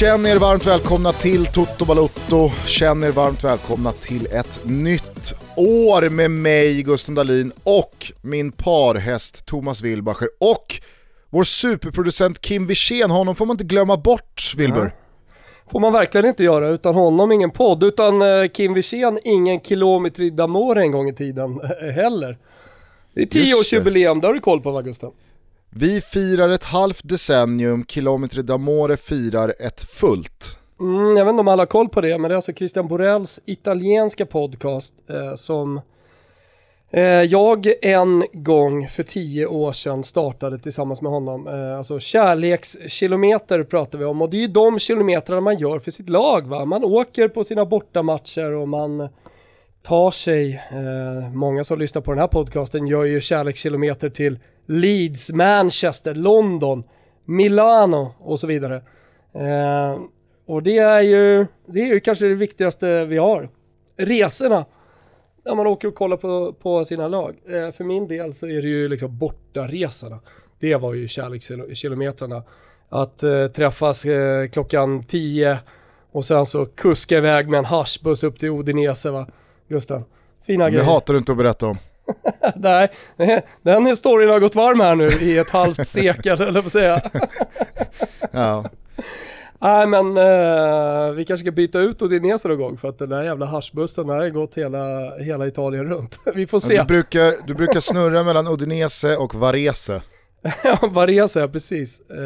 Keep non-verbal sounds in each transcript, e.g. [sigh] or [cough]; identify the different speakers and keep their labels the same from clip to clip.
Speaker 1: Känn er varmt välkomna till Toto Balotto. Känn er varmt välkomna till ett nytt år med mig, Gusten Dahlin och min parhäst Thomas Wilbacher och vår superproducent Kim Wirsén. Honom får man inte glömma bort, Wilbur.
Speaker 2: Får man verkligen inte göra. Utan honom ingen podd. Utan eh, Kim Wirsén ingen kilometer i Damore en gång i tiden heller. Det är tioårsjubileum, det har du koll på va Gusten?
Speaker 1: Vi firar ett halvt decennium, Kilometer d'Amore firar ett fullt.
Speaker 2: Mm, jag vet inte om alla har koll på det, men det är alltså Christian Borells italienska podcast eh, som eh, jag en gång för tio år sedan startade tillsammans med honom. Eh, alltså kärlekskilometer pratar vi om och det är ju de kilometrarna man gör för sitt lag. Va? Man åker på sina bortamatcher och man tar sig, eh, många som lyssnar på den här podcasten gör ju kärlekskilometer till Leeds, Manchester, London, Milano och så vidare. Eh, och det är, ju, det är ju kanske det viktigaste vi har. Resorna, när man åker och kollar på, på sina lag. Eh, för min del så är det ju liksom bortaresorna. Det var ju kärlekskilometrarna. Att eh, träffas eh, klockan 10 och sen så kuska iväg med en haschbuss upp till Odinese va, Gusten?
Speaker 1: Fina grejer. Det hatar du inte att berätta om. [laughs]
Speaker 2: Nej, den historien har gått varm här nu i ett halvt [laughs] sekel, eller vad säga. ja. Nej men uh, vi kanske ska byta ut Udinese någon gång för att den där jävla haschbussen har gått hela, hela Italien runt. [laughs] vi får se.
Speaker 1: Du brukar, du brukar snurra mellan Udinese och Varese. [laughs]
Speaker 2: ja, Varese, precis. Uh,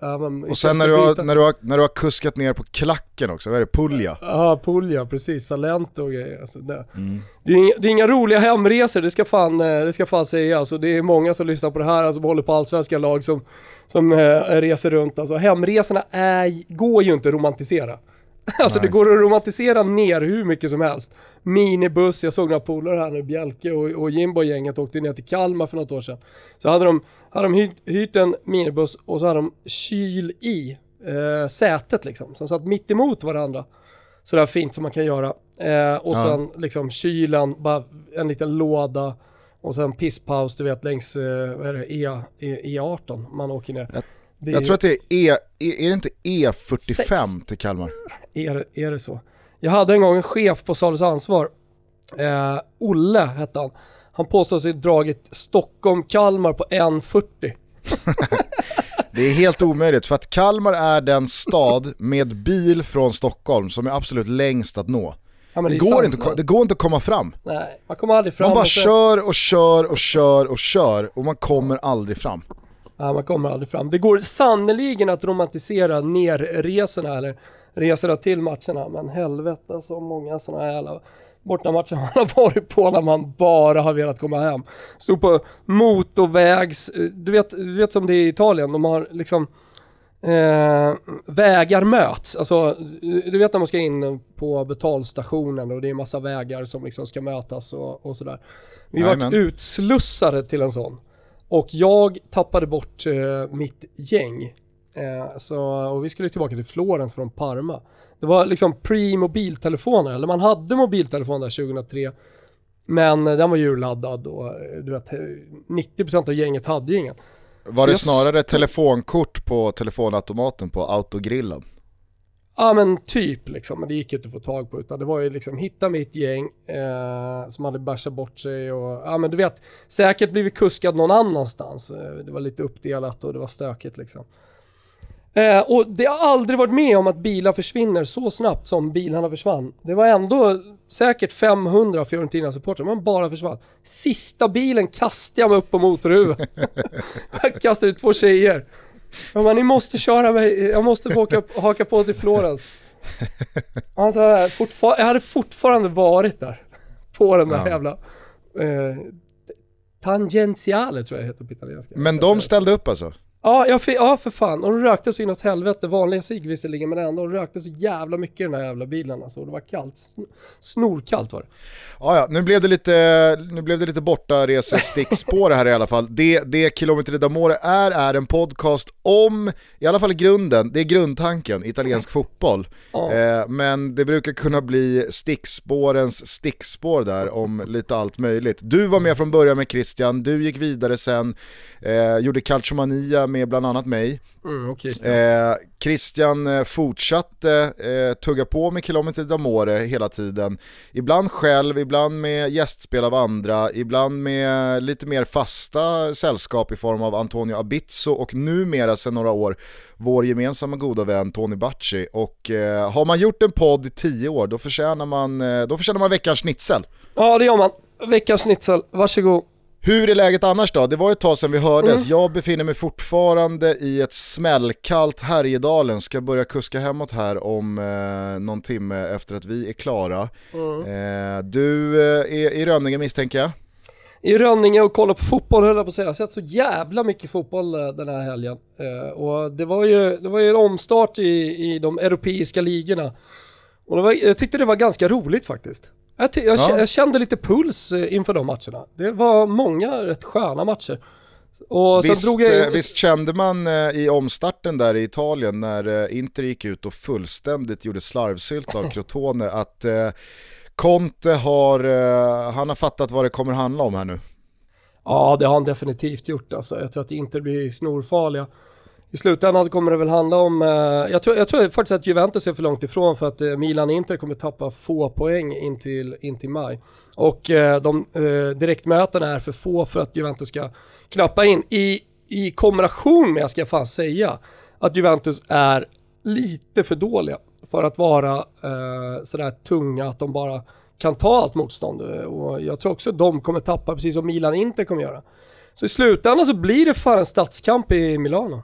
Speaker 1: ja, och sen när du, har, när, du har, när du har kuskat ner på klacken också, vad är det? Pulja?
Speaker 2: Ja, Pulja, precis. Salento och grejer. Alltså, det, mm. det, är inga, det, är inga, roliga hemresor, det ska fan, eh, det ska fan sägas. Alltså, det är många som lyssnar på det här, alltså, som håller på allsvenska lag som, som äh, reser runt. Alltså, hemresorna är, går ju inte att romantisera. [laughs] Alltså Nej. det går att romantisera ner hur mycket som helst. Minibuss, jag såg några polare här nu, Bjelke och, och Jimbo-gänget åkte ner till Kalmar för något år sedan. Så hade de, hade de hyrt, hyrt en minibuss och så hade de kyl i eh, sätet liksom, som satt mitt emot varandra. Sådär fint som man kan göra. Eh, och ja. sen liksom kylen, bara en liten låda och sen pisspaus du vet längs, eh, vad är det, E, e, E18 man åker ner.
Speaker 1: Jag, jag tror att det är E, är det inte E45 6. till Kalmar? [laughs]
Speaker 2: Är, är det så? Jag hade en gång en chef på Salus Ansvar, eh, Olle hette han. Han påstod sig dragit Stockholm-Kalmar på 1.40. [laughs]
Speaker 1: det är helt omöjligt för att Kalmar är den stad med bil från Stockholm som är absolut längst att nå. Ja, det, det, går inte, det går inte att komma fram.
Speaker 2: Nej, man kommer aldrig fram.
Speaker 1: Man bara och kör och kör och kör och kör och man kommer aldrig fram.
Speaker 2: Man kommer aldrig fram. Det går sannoliken att romantisera nerresorna eller resorna till matcherna, men helvete så många sådana här jävla bortamatcher man har varit på när man bara har velat komma hem. Stå på motorvägs, du vet, du vet som det är i Italien, de har liksom eh, vägar möts. Alltså, du vet när man ska in på betalstationen och det är massa vägar som liksom ska mötas och, och sådär. Vi varit utslussade till en sån. Och jag tappade bort eh, mitt gäng. Eh, så, och vi skulle tillbaka till Florens från Parma. Det var liksom pre-mobiltelefoner, eller man hade mobiltelefon där 2003. Men eh, den var ju laddad och eh, du vet, 90% av gänget hade ju ingen.
Speaker 1: Var Så det snarare telefonkort på telefonautomaten på autogrillen?
Speaker 2: Ja men typ liksom, men det gick ju inte att få tag på utan det var ju liksom hitta mitt gäng eh, som hade bärsat bort sig och ja men du vet, säkert blivit kuskad någon annanstans. Eh, det var lite uppdelat och det var stökigt liksom. Eh, och det har aldrig varit med om att bilar försvinner så snabbt som bilarna försvann. Det var ändå säkert 500 Fiorentina-supportrar, men bara försvann. Sista bilen kastade jag mig upp på motorhuven. [laughs] jag kastade ut två tjejer. Ja, men ni måste köra mig, jag måste åka, haka på till Florens. Han sa, jag hade fortfarande varit där. På den där ja. jävla... Eh, tangentiale tror jag det heter på italienska.
Speaker 1: Men de ställde upp alltså?
Speaker 2: Ja, jag ja för fan. Och de rökte så inåt helvete. Vanliga cigg visserligen, men ändå. De rökte så jävla mycket i den här jävla bilen alltså. Det var kallt. Snorkallt var det.
Speaker 1: Ja, ja, nu blev det lite, nu blev det lite borta resestickspår här i alla fall. Det, det Kilometer d'Amore är, är en podcast om, i alla fall grunden, det är grundtanken, italiensk fotboll. Ja. Eh, men det brukar kunna bli stickspårens stickspår där om lite allt möjligt. Du var med från början med Christian, du gick vidare sen, eh, gjorde Calciomania med bland annat mig.
Speaker 2: Mm, och Christian.
Speaker 1: Eh, Christian eh, fortsatte eh, tugga på med Kilometer d'Amore hela tiden. Ibland själv, ibland med gästspel av andra, ibland med lite mer fasta sällskap i form av Antonio Abizzo och numera sedan några år vår gemensamma goda vän Tony Bacci. Och eh, har man gjort en podd i tio år då förtjänar man, eh, då förtjänar man veckans schnitzel.
Speaker 2: Ja, det gör man. Veckans schnitzel, varsågod.
Speaker 1: Hur är läget annars då? Det var ett tag sedan vi hördes. Mm. Jag befinner mig fortfarande i ett smällkallt Härjedalen, ska börja kuska hemåt här om eh, någon timme efter att vi är klara. Mm. Eh, du eh, är i Rönninge misstänker jag?
Speaker 2: I Rönninge och kollar på fotboll höll jag på att säga. Jag har sett så jävla mycket fotboll eh, den här helgen. Eh, och det var, ju, det var ju en omstart i, i de europeiska ligorna. Och var, jag tyckte det var ganska roligt faktiskt. Jag, jag, ja. jag, kände lite puls eh, inför de matcherna. Det var många rätt sköna matcher.
Speaker 1: Och visst, drog jag... Eh, visst kände man eh, i omstarten där i Italien när Inter gick ut och fullständigt gjorde slarvsylt av [laughs] Crotone att Conte har, han har fattat vad det kommer handla om här nu.
Speaker 2: Ja, det har han definitivt gjort alltså. Jag tror att Inter blir snorfarliga i slutändan så kommer det väl handla om, eh, jag, tror, jag tror faktiskt att Juventus är för långt ifrån för att eh, Milan Inter kommer tappa få poäng in till, in till maj. Och eh, de eh, direktmötena är för få för att Juventus ska knappa in. I, I kombination med, ska jag fan säga, att Juventus är lite för dåliga för att vara eh, sådär tunga att de bara kan ta allt motstånd. Eh, och jag tror också att de kommer tappa precis som Milan Inter kommer göra. Så i slutändan så blir det fan en stadskamp i Milano.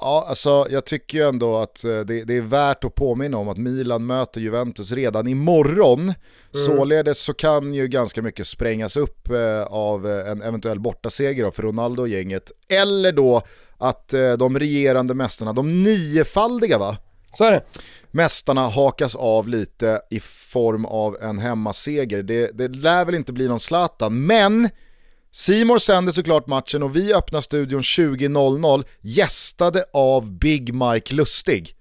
Speaker 1: Ja, alltså jag tycker ju ändå att eh, det, det, är värt att påminna om att Milan möter Juventus redan imorgon. Mm. Således så kan ju ganska mycket sprängas upp eh, av eh, en eventuell bortaseger för Ronaldo och gänget. Eller då att de regerande mästarna, de niofaldiga va?
Speaker 2: Så är det.
Speaker 1: Mästarna hakas av lite i form av en hemmaseger. Det, det lär väl inte bli någon Zlatan, men Simor sänder såklart matchen och vi öppnar studion 20.00 gästade av Big Mike Lustig.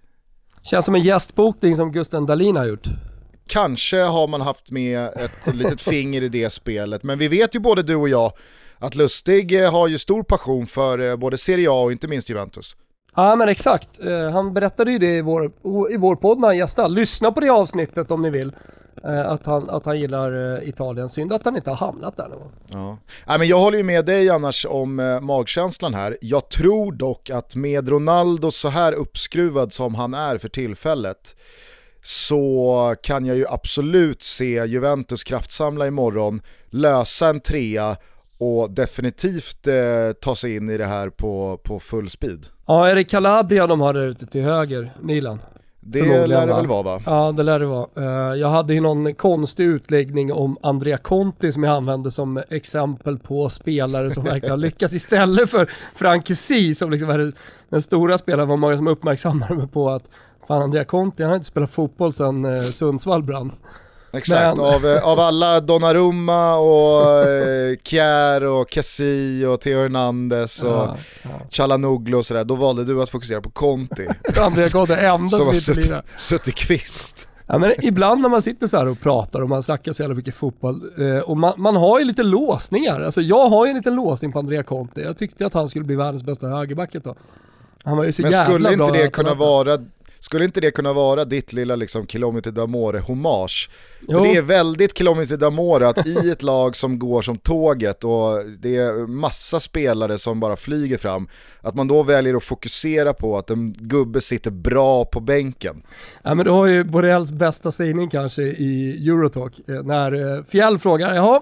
Speaker 2: Känns som en gästbokning som Gusten Dahlin har gjort.
Speaker 1: Kanske har man haft med ett litet finger i det spelet, men vi vet ju både du och jag att Lustig eh, har ju stor passion för eh, både Serie A och inte minst Juventus.
Speaker 2: Ja men exakt, eh, han berättade ju det i vår, i vår podd när han gästade. Lyssna på det avsnittet om ni vill. Eh, att, han, att han gillar eh, Italien. Synd att han inte har hamnat där någon
Speaker 1: ja. Nej, men Jag håller ju med dig annars om eh, magkänslan här. Jag tror dock att med Ronaldo så här uppskruvad som han är för tillfället så kan jag ju absolut se Juventus kraftsamla imorgon, lösa en trea och definitivt eh, ta sig in i det här på, på full speed.
Speaker 2: Ja, är det Calabria de har där ute till höger, Milan?
Speaker 1: Det lär det väl vara va?
Speaker 2: Ja, det lär det vara. Uh, jag hade ju någon konstig utläggning om Andrea Conti som jag använde som exempel på spelare som verkligen har [laughs] lyckats istället för Frank Kessie som liksom är den stora spelaren. var många som uppmärksammade mig på att fan Andrea Conti, han har inte spelat fotboll sedan uh, Sundsvall brann.
Speaker 1: Exakt, Men... av, eh, av alla Donnarumma och eh, Kjär och Kessi och Theo Hernandez och ja, ja. Chalanoglu och sådär, då valde du att fokusera på Conti. [laughs]
Speaker 2: Andrea Conti, enda som, som inte lirar.
Speaker 1: Suttit kvist.
Speaker 2: Ja, men ibland när man sitter så här och pratar och man snackar så jävla mycket fotboll eh, och man, man, har ju lite låsningar. Alltså jag har ju en liten låsning på Andrea Conti. Jag tyckte att han skulle bli världens bästa högerback tag. Han var ju så
Speaker 1: men
Speaker 2: jävla
Speaker 1: skulle inte
Speaker 2: bra
Speaker 1: det kunna vara skulle inte det kunna vara ditt lilla liksom kilometer d'amore hommage? För det är väldigt kilometer d'amore att i ett lag som går som tåget och det är massa spelare som bara flyger fram, att man då väljer att fokusera på att en gubbe sitter bra på bänken.
Speaker 2: Ja men du har ju Borrells bästa sägning kanske i Eurotalk, eh, när eh, Fjäll frågar, jaha,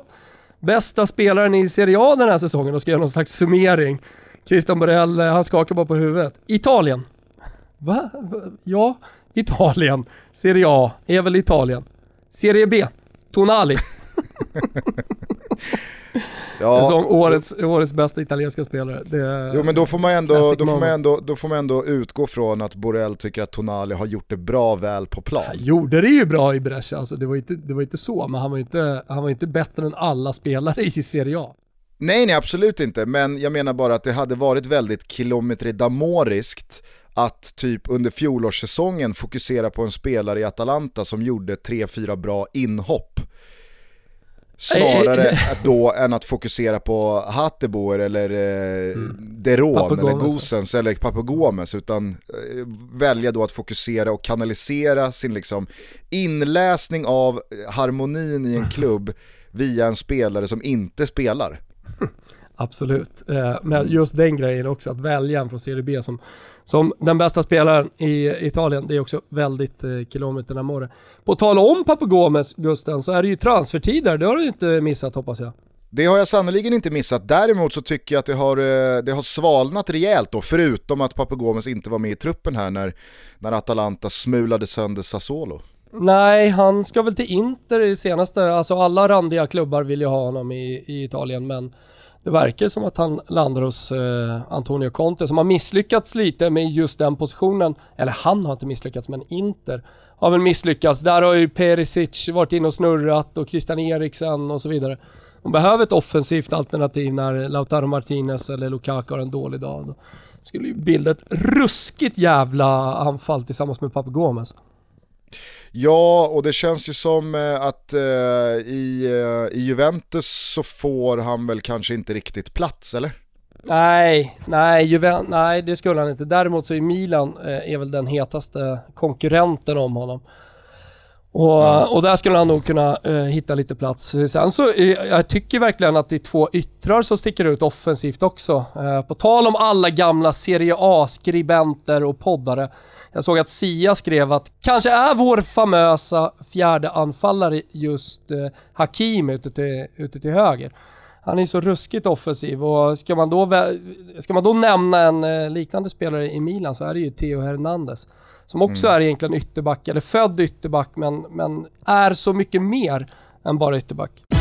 Speaker 2: bästa spelaren i Serie A den här säsongen och ska göra någon slags summering. Christian Borrell, eh, han skakar bara på huvudet. Italien. Va? Ja, Italien. Serie A är väl Italien. Serie B, Tonali. [laughs] ja. Som årets, årets bästa italienska spelare. Det
Speaker 1: jo men då får, man ändå, då, får man ändå, då får man ändå utgå från att Borrell tycker att Tonali har gjort det bra väl på plan. Han
Speaker 2: gjorde det ju bra i Brescia, alltså, det, var inte, det var inte så, men han var inte, han var inte bättre än alla spelare i Serie A.
Speaker 1: Nej, nej absolut inte, men jag menar bara att det hade varit väldigt kilometridamoriskt att typ under fjolårssäsongen fokusera på en spelare i Atalanta som gjorde 3-4 bra inhopp. Snarare då än att fokusera på Hatteboer eller eh, mm. Deron eller Gosens eller Papagomes utan eh, välja då att fokusera och kanalisera sin liksom inläsning av harmonin i en [laughs] klubb via en spelare som inte spelar.
Speaker 2: Absolut, eh, men just den grejen också, att välja en från Serie B som, som den bästa spelaren i Italien, det är också väldigt eh, kilometer närmare. På tal om Papagomes, Gusten, så är det ju transfertider, det har du inte missat hoppas jag.
Speaker 1: Det har jag sannoliken inte missat. Däremot så tycker jag att det har, eh, det har svalnat rejält då, förutom att Papagomes inte var med i truppen här när, när Atalanta smulade sönder Sassuolo.
Speaker 2: Nej, han ska väl till Inter i senaste, alltså alla randiga klubbar vill ju ha honom i, i Italien men det verkar som att han landar hos eh, Antonio Conte som har misslyckats lite med just den positionen. Eller han har inte misslyckats men Inter har väl misslyckats. Där har ju Perisic varit inne och snurrat och Christian Eriksen och så vidare. De behöver ett offensivt alternativ när Lautaro Martinez eller Lukaku har en dålig dag. Då skulle ju bilda ett ruskigt jävla anfall tillsammans med Papu Gomez.
Speaker 1: Ja, och det känns ju som eh, att eh, i, eh, i Juventus så får han väl kanske inte riktigt plats, eller?
Speaker 2: Nej, nej, Juven nej det skulle han inte. Däremot så är Milan eh, är väl den hetaste konkurrenten om honom. Och, mm. och där skulle han nog kunna eh, hitta lite plats. Sen så, eh, jag tycker verkligen att det är två yttrar som sticker ut offensivt också. Eh, på tal om alla gamla Serie A-skribenter och poddare jag såg att Sia skrev att kanske är vår famösa fjärde anfallare just eh, Hakim ute till, ute till höger. Han är så ruskigt offensiv och ska man då, ska man då nämna en eh, liknande spelare i Milan så är det ju Theo Hernandez. Som också mm. är egentligen ytterback, eller född ytterback men, men är så mycket mer än bara ytterback.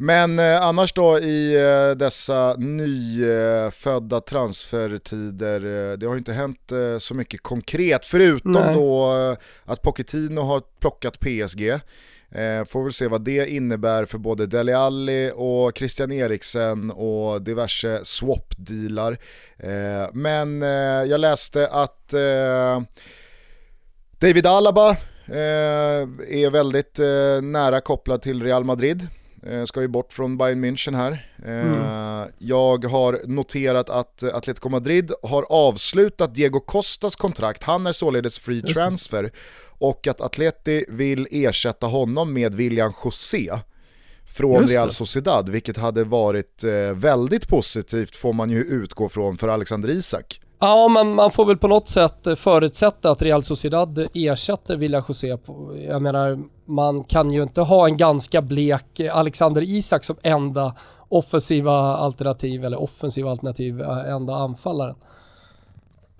Speaker 1: Men eh, annars då i eh, dessa nyfödda transfertider, eh, det har ju inte hänt eh, så mycket konkret förutom Nej. då eh, att Pochettino har plockat PSG. Eh, får väl se vad det innebär för både Dele Alli och Christian Eriksen och diverse swap-dealar. Men jag läste att David Alaba är väldigt nära kopplad till Real Madrid. Eh, ska ju bort från Bayern München här. Eh, mm. Jag har noterat att Atletico Madrid har avslutat Diego Costas kontrakt, han är således free transfer. Och att Atleti vill ersätta honom med William José från Real Sociedad, vilket hade varit eh, väldigt positivt får man ju utgå från för Alexander Isak.
Speaker 2: Ja, men man får väl på något sätt eh, förutsätta att Real Sociedad ersätter Villa José. Jag menar, man kan ju inte ha en ganska blek eh, Alexander Isak som enda offensiva alternativ, eller offensiva alternativ, eh, enda anfallaren.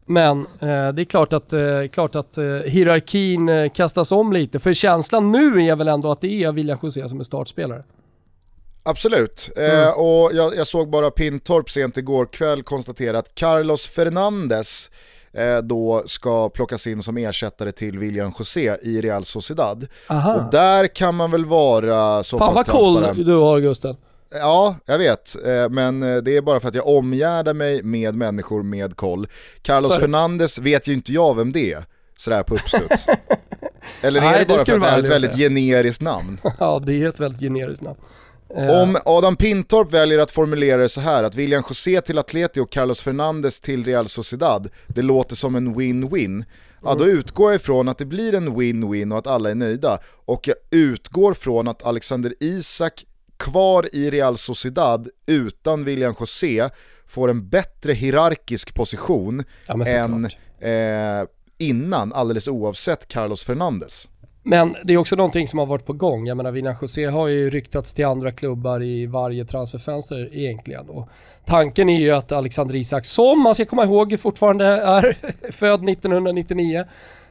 Speaker 2: Men eh, det är klart att, eh, klart att eh, hierarkin kastas om lite, för känslan nu är väl ändå att det är Villa José som är startspelare.
Speaker 1: Absolut, eh, mm. eh, och jag, jag, såg bara Pintorp sent igår kväll konstatera att Carlos Fernandes eh, då ska plockas in som ersättare till William José i Real Sociedad. Aha. Och där kan man väl vara så
Speaker 2: Fan pass. Fan vad koll du har Gusten.
Speaker 1: Ja, jag vet, eh, men eh, det är bara för att jag omgärdar mig med människor med koll. Carlos Sorry. Fernandes vet ju inte jag vem det är, sådär på uppstuds. [laughs] Eller är Nej, det bara det för att det är ett väldigt generiskt namn? [laughs]
Speaker 2: ja, det är ett väldigt generiskt namn.
Speaker 1: Eh. Om Adam Pintorp väljer att formulera det så här att William José till Atleti och Carlos Fernandes till Real Sociedad, det låter som en win-win. Ja, då utgår jag ifrån att det blir en win-win och att alla är nöjda. Och jag utgår från att Alexander Isak kvar i Real Sociedad utan William José får en bättre hierarkisk position ja, än eh, innan, alldeles oavsett Carlos Fernandes.
Speaker 2: Men det är också någonting som har varit på gång. Jag menar, William José har ju ryktats till andra klubbar i varje transferfönster egentligen. Och tanken är ju att Alexander Isak, som man ska komma ihåg fortfarande är [laughs] född 1999,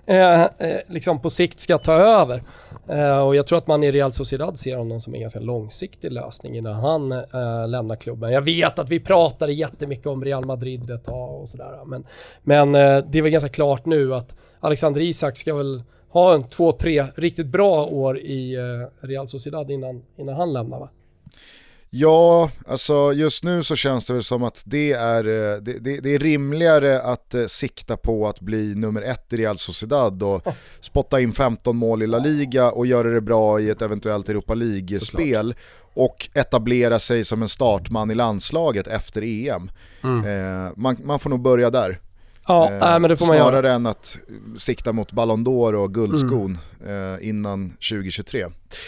Speaker 2: eh, eh, liksom på sikt ska ta över. Eh, och jag tror att man i Real Sociedad ser honom som en ganska långsiktig lösning innan han eh, lämnar klubben. Jag vet att vi pratade jättemycket om Real Madrid ett tag och sådär. Men, men eh, det är väl ganska klart nu att Alexander Isak ska väl ha en två, tre riktigt bra år i eh, Real Sociedad innan, innan han lämnar va?
Speaker 1: Ja, alltså just nu så känns det väl som att det är, eh, det, det, det är rimligare att eh, sikta på att bli nummer ett i Real Sociedad och spotta in 15 mål i La Liga och göra det bra i ett eventuellt Europa League-spel och etablera sig som en startman i landslaget efter EM. Mm. Eh, man, man får nog börja där.
Speaker 2: Ja, eh, men det får man
Speaker 1: snarare
Speaker 2: göra.
Speaker 1: än att sikta mot Ballon d'Or och guldskon mm. eh, innan 2023.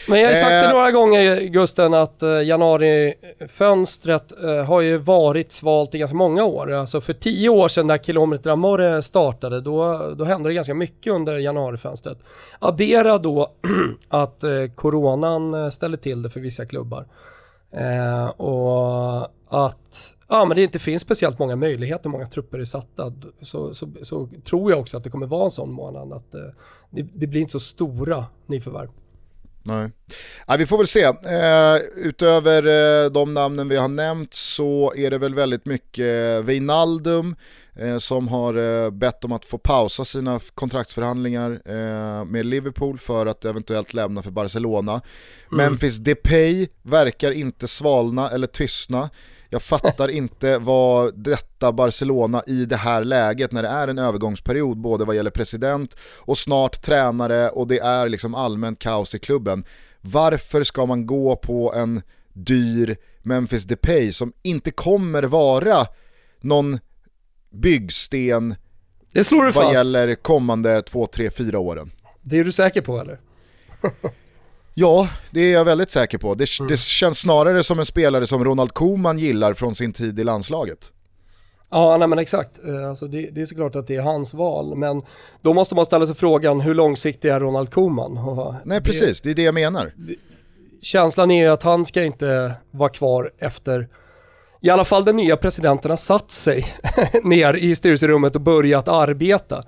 Speaker 2: Men jag har sagt det eh, några gånger Gusten att eh, januarifönstret eh, har ju varit svalt i ganska många år. Alltså för tio år sedan när Kilometer Amore startade, då, då hände det ganska mycket under januarifönstret. Addera då [clears throat] att eh, coronan eh, ställer till det för vissa klubbar. Eh, och att ja, men det inte finns speciellt många möjligheter, många trupper är satta, så, så, så tror jag också att det kommer vara en sån månad att eh, det, det, blir inte så stora nyförvärv.
Speaker 1: Nej. Ja, vi får väl se. Eh, utöver eh, de namnen vi har nämnt så är det väl väldigt mycket Wijnaldum som har eh, bett om att få pausa sina kontraktsförhandlingar eh, med Liverpool för att eventuellt lämna för Barcelona. Mm. Memphis Depay verkar inte svalna eller tystna. Jag fattar [laughs] inte vad detta Barcelona i det här läget när det är en övergångsperiod både vad gäller president och snart tränare och det är liksom allmänt kaos i klubben. Varför ska man gå på en dyr Memphis Depay som inte kommer vara någon byggsten
Speaker 2: det slår du
Speaker 1: vad
Speaker 2: fast.
Speaker 1: gäller kommande två, tre, fyra åren.
Speaker 2: Det är du säker på eller? [laughs]
Speaker 1: Ja, det är jag väldigt säker på. Det, mm. det känns snarare som en spelare som Ronald Koeman gillar från sin tid i landslaget.
Speaker 2: Ja, nej men exakt. Eh, alltså det, det, är såklart att det är hans val, men då måste man ställa sig frågan hur långsiktig är Ronald Koeman? Och
Speaker 1: nej, precis, det är det jag menar.
Speaker 2: Det, känslan är ju att han ska inte vara kvar efter i alla fall den nya presidenten har satt sig [laughs] ner i styrelserummet och börjat arbeta.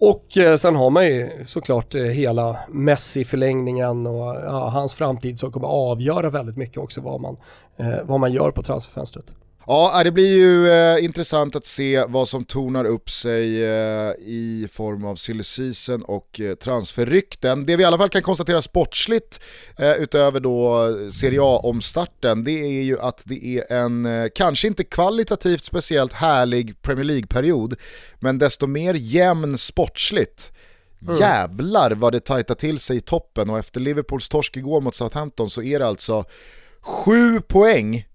Speaker 2: Och eh, sen har man ju såklart eh, hela Messi-förlängningen och ja, hans framtid som kommer avgöra väldigt mycket också vad man, eh, vad man gör på transferfönstret.
Speaker 1: Ja, äh, det blir ju eh, intressant att se vad som tornar upp sig eh, i form av silly season och eh, transferrykten. Det vi i alla fall kan konstatera sportsligt, eh, utöver då Serie A-omstarten, det är ju att det är en, eh, kanske inte kvalitativt speciellt härlig Premier League-period, men desto mer jämn sportsligt. Mm. Jävlar vad det tajtar till sig i toppen och efter Liverpools torsk igår mot Southampton så är det alltså sju poäng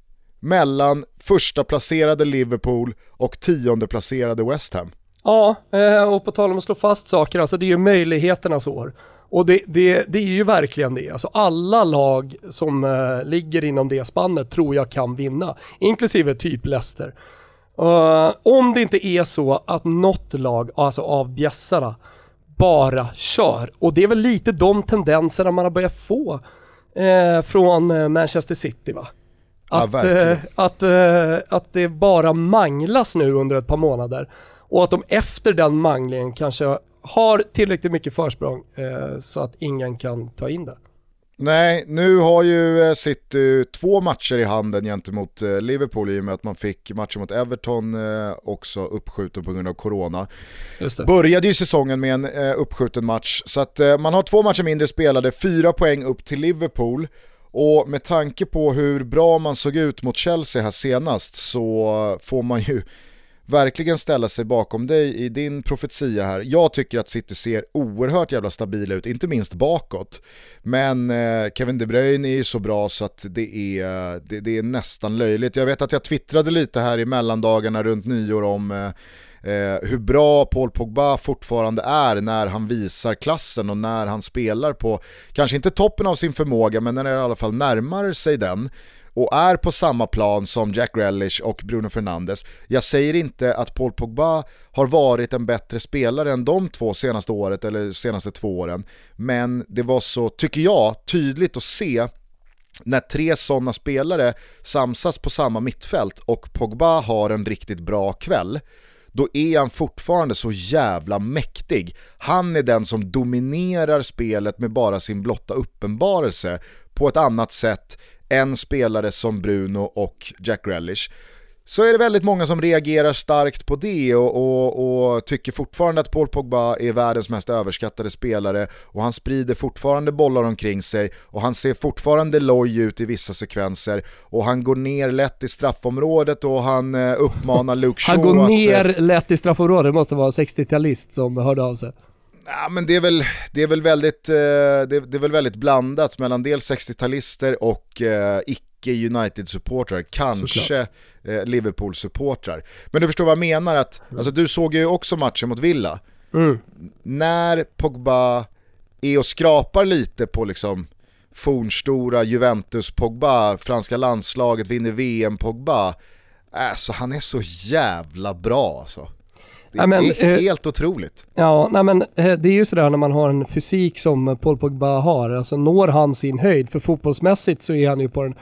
Speaker 1: mellan första placerade Liverpool och tionde placerade West Ham.
Speaker 2: Ja, eh, och på tal om att slå fast saker, alltså det är ju möjligheternas år. Och det, det, det är ju verkligen det. Alltså alla lag som eh, ligger inom det spannet tror jag kan vinna, inklusive typ Leicester. Uh, om det inte är så att något lag, alltså av bjässarna, bara kör. Och det är väl lite de tendenserna man har börjat få eh, från Manchester City va? Att, ja, eh, att, eh, att det bara manglas nu under ett par månader och att de efter den manglingen kanske har tillräckligt mycket försprång eh, så att ingen kan ta in det.
Speaker 1: Nej, nu har ju City två matcher i handen gentemot Liverpool i och med att man fick matchen mot Everton också uppskjuten på grund av corona. Började ju säsongen med en uppskjuten match, så att man har två matcher mindre spelade, fyra poäng upp till Liverpool. Och med tanke på hur bra man såg ut mot Chelsea här senast så får man ju verkligen ställa sig bakom dig i din profetia här. Jag tycker att City ser oerhört jävla stabila ut, inte minst bakåt. Men eh, Kevin De Bruyne är ju så bra så att det är, det, det, är nästan löjligt. Jag vet att jag twittrade lite här i mellandagarna runt nyår om eh, eh, hur bra Paul Pogba fortfarande är när han visar klassen och när han spelar på, kanske inte toppen av sin förmåga, men när han i alla fall närmar sig den och är på samma plan som Jack Relish och Bruno Fernandes. Jag säger inte att Paul Pogba har varit en bättre spelare än de två senaste året eller senaste två åren, men det var så, tycker jag, tydligt att se när tre sådana spelare samsas på samma mittfält och Pogba har en riktigt bra kväll då är han fortfarande så jävla mäktig. Han är den som dominerar spelet med bara sin blotta uppenbarelse på ett annat sätt än spelare som Bruno och Jack Relish så är det väldigt många som reagerar starkt på det och, och, och, tycker fortfarande att Paul Pogba är världens mest överskattade spelare och han sprider fortfarande bollar omkring sig och han ser fortfarande loj ut i vissa sekvenser och han går ner lätt i straffområdet och han eh, uppmanar Luke [laughs] Shaw
Speaker 2: Han går
Speaker 1: att,
Speaker 2: ner
Speaker 1: eh,
Speaker 2: lätt i straffområdet, det måste vara 60-talist som hörde av sig.
Speaker 1: Ja, men det är väl, det är väl, väldigt, eh, det, det är väl väldigt blandat mellan dels 60-talister och eh, icke United-supportrar, kanske eh, Liverpool-supportrar. Men du förstår vad jag menar, att, alltså, du såg ju också matchen mot Villa.
Speaker 2: Mm.
Speaker 1: När Pogba är och skrapar lite på liksom fornstora Juventus Pogba, franska landslaget vinner VM Pogba, alltså han är så jävla bra alltså. Det
Speaker 2: Ja, men,
Speaker 1: är
Speaker 2: eh,
Speaker 1: helt otroligt.
Speaker 2: Ja, nej men eh, det är ju sådär när man har en fysik som Paul Pogba har, alltså når han sin höjd, för fotbollsmässigt så är han ju på den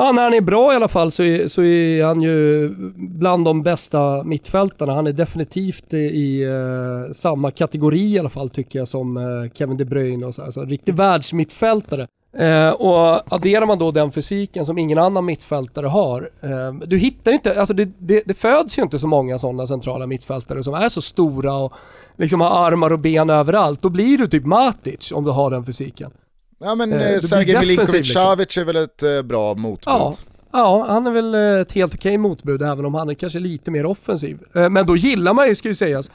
Speaker 2: Ja, när han är bra i alla fall så är, så är han ju bland de bästa mittfältarna. Han är definitivt i, i uh, samma kategori i alla fall tycker jag som uh, Kevin De Bruyne och så. Alltså en riktig världsmittfältare. Eh, och adderar man då den fysiken som ingen annan mittfältare har. Eh, du hittar ju inte, alltså det, det, det föds ju inte så många sådana centrala mittfältare som är så stora och liksom har armar och ben överallt. Då blir du typ Matic om du har den fysiken.
Speaker 1: Ja men
Speaker 2: Eh,
Speaker 1: eh, Sergej Milinkovic
Speaker 2: liksom.
Speaker 1: Savic är väl ett eh, bra motbud.
Speaker 2: Ja, ja, han är väl eh, ett helt okej motbud även om han är kanske lite mer offensiv. Eh, Men då gillar man ju, ska ju sägas,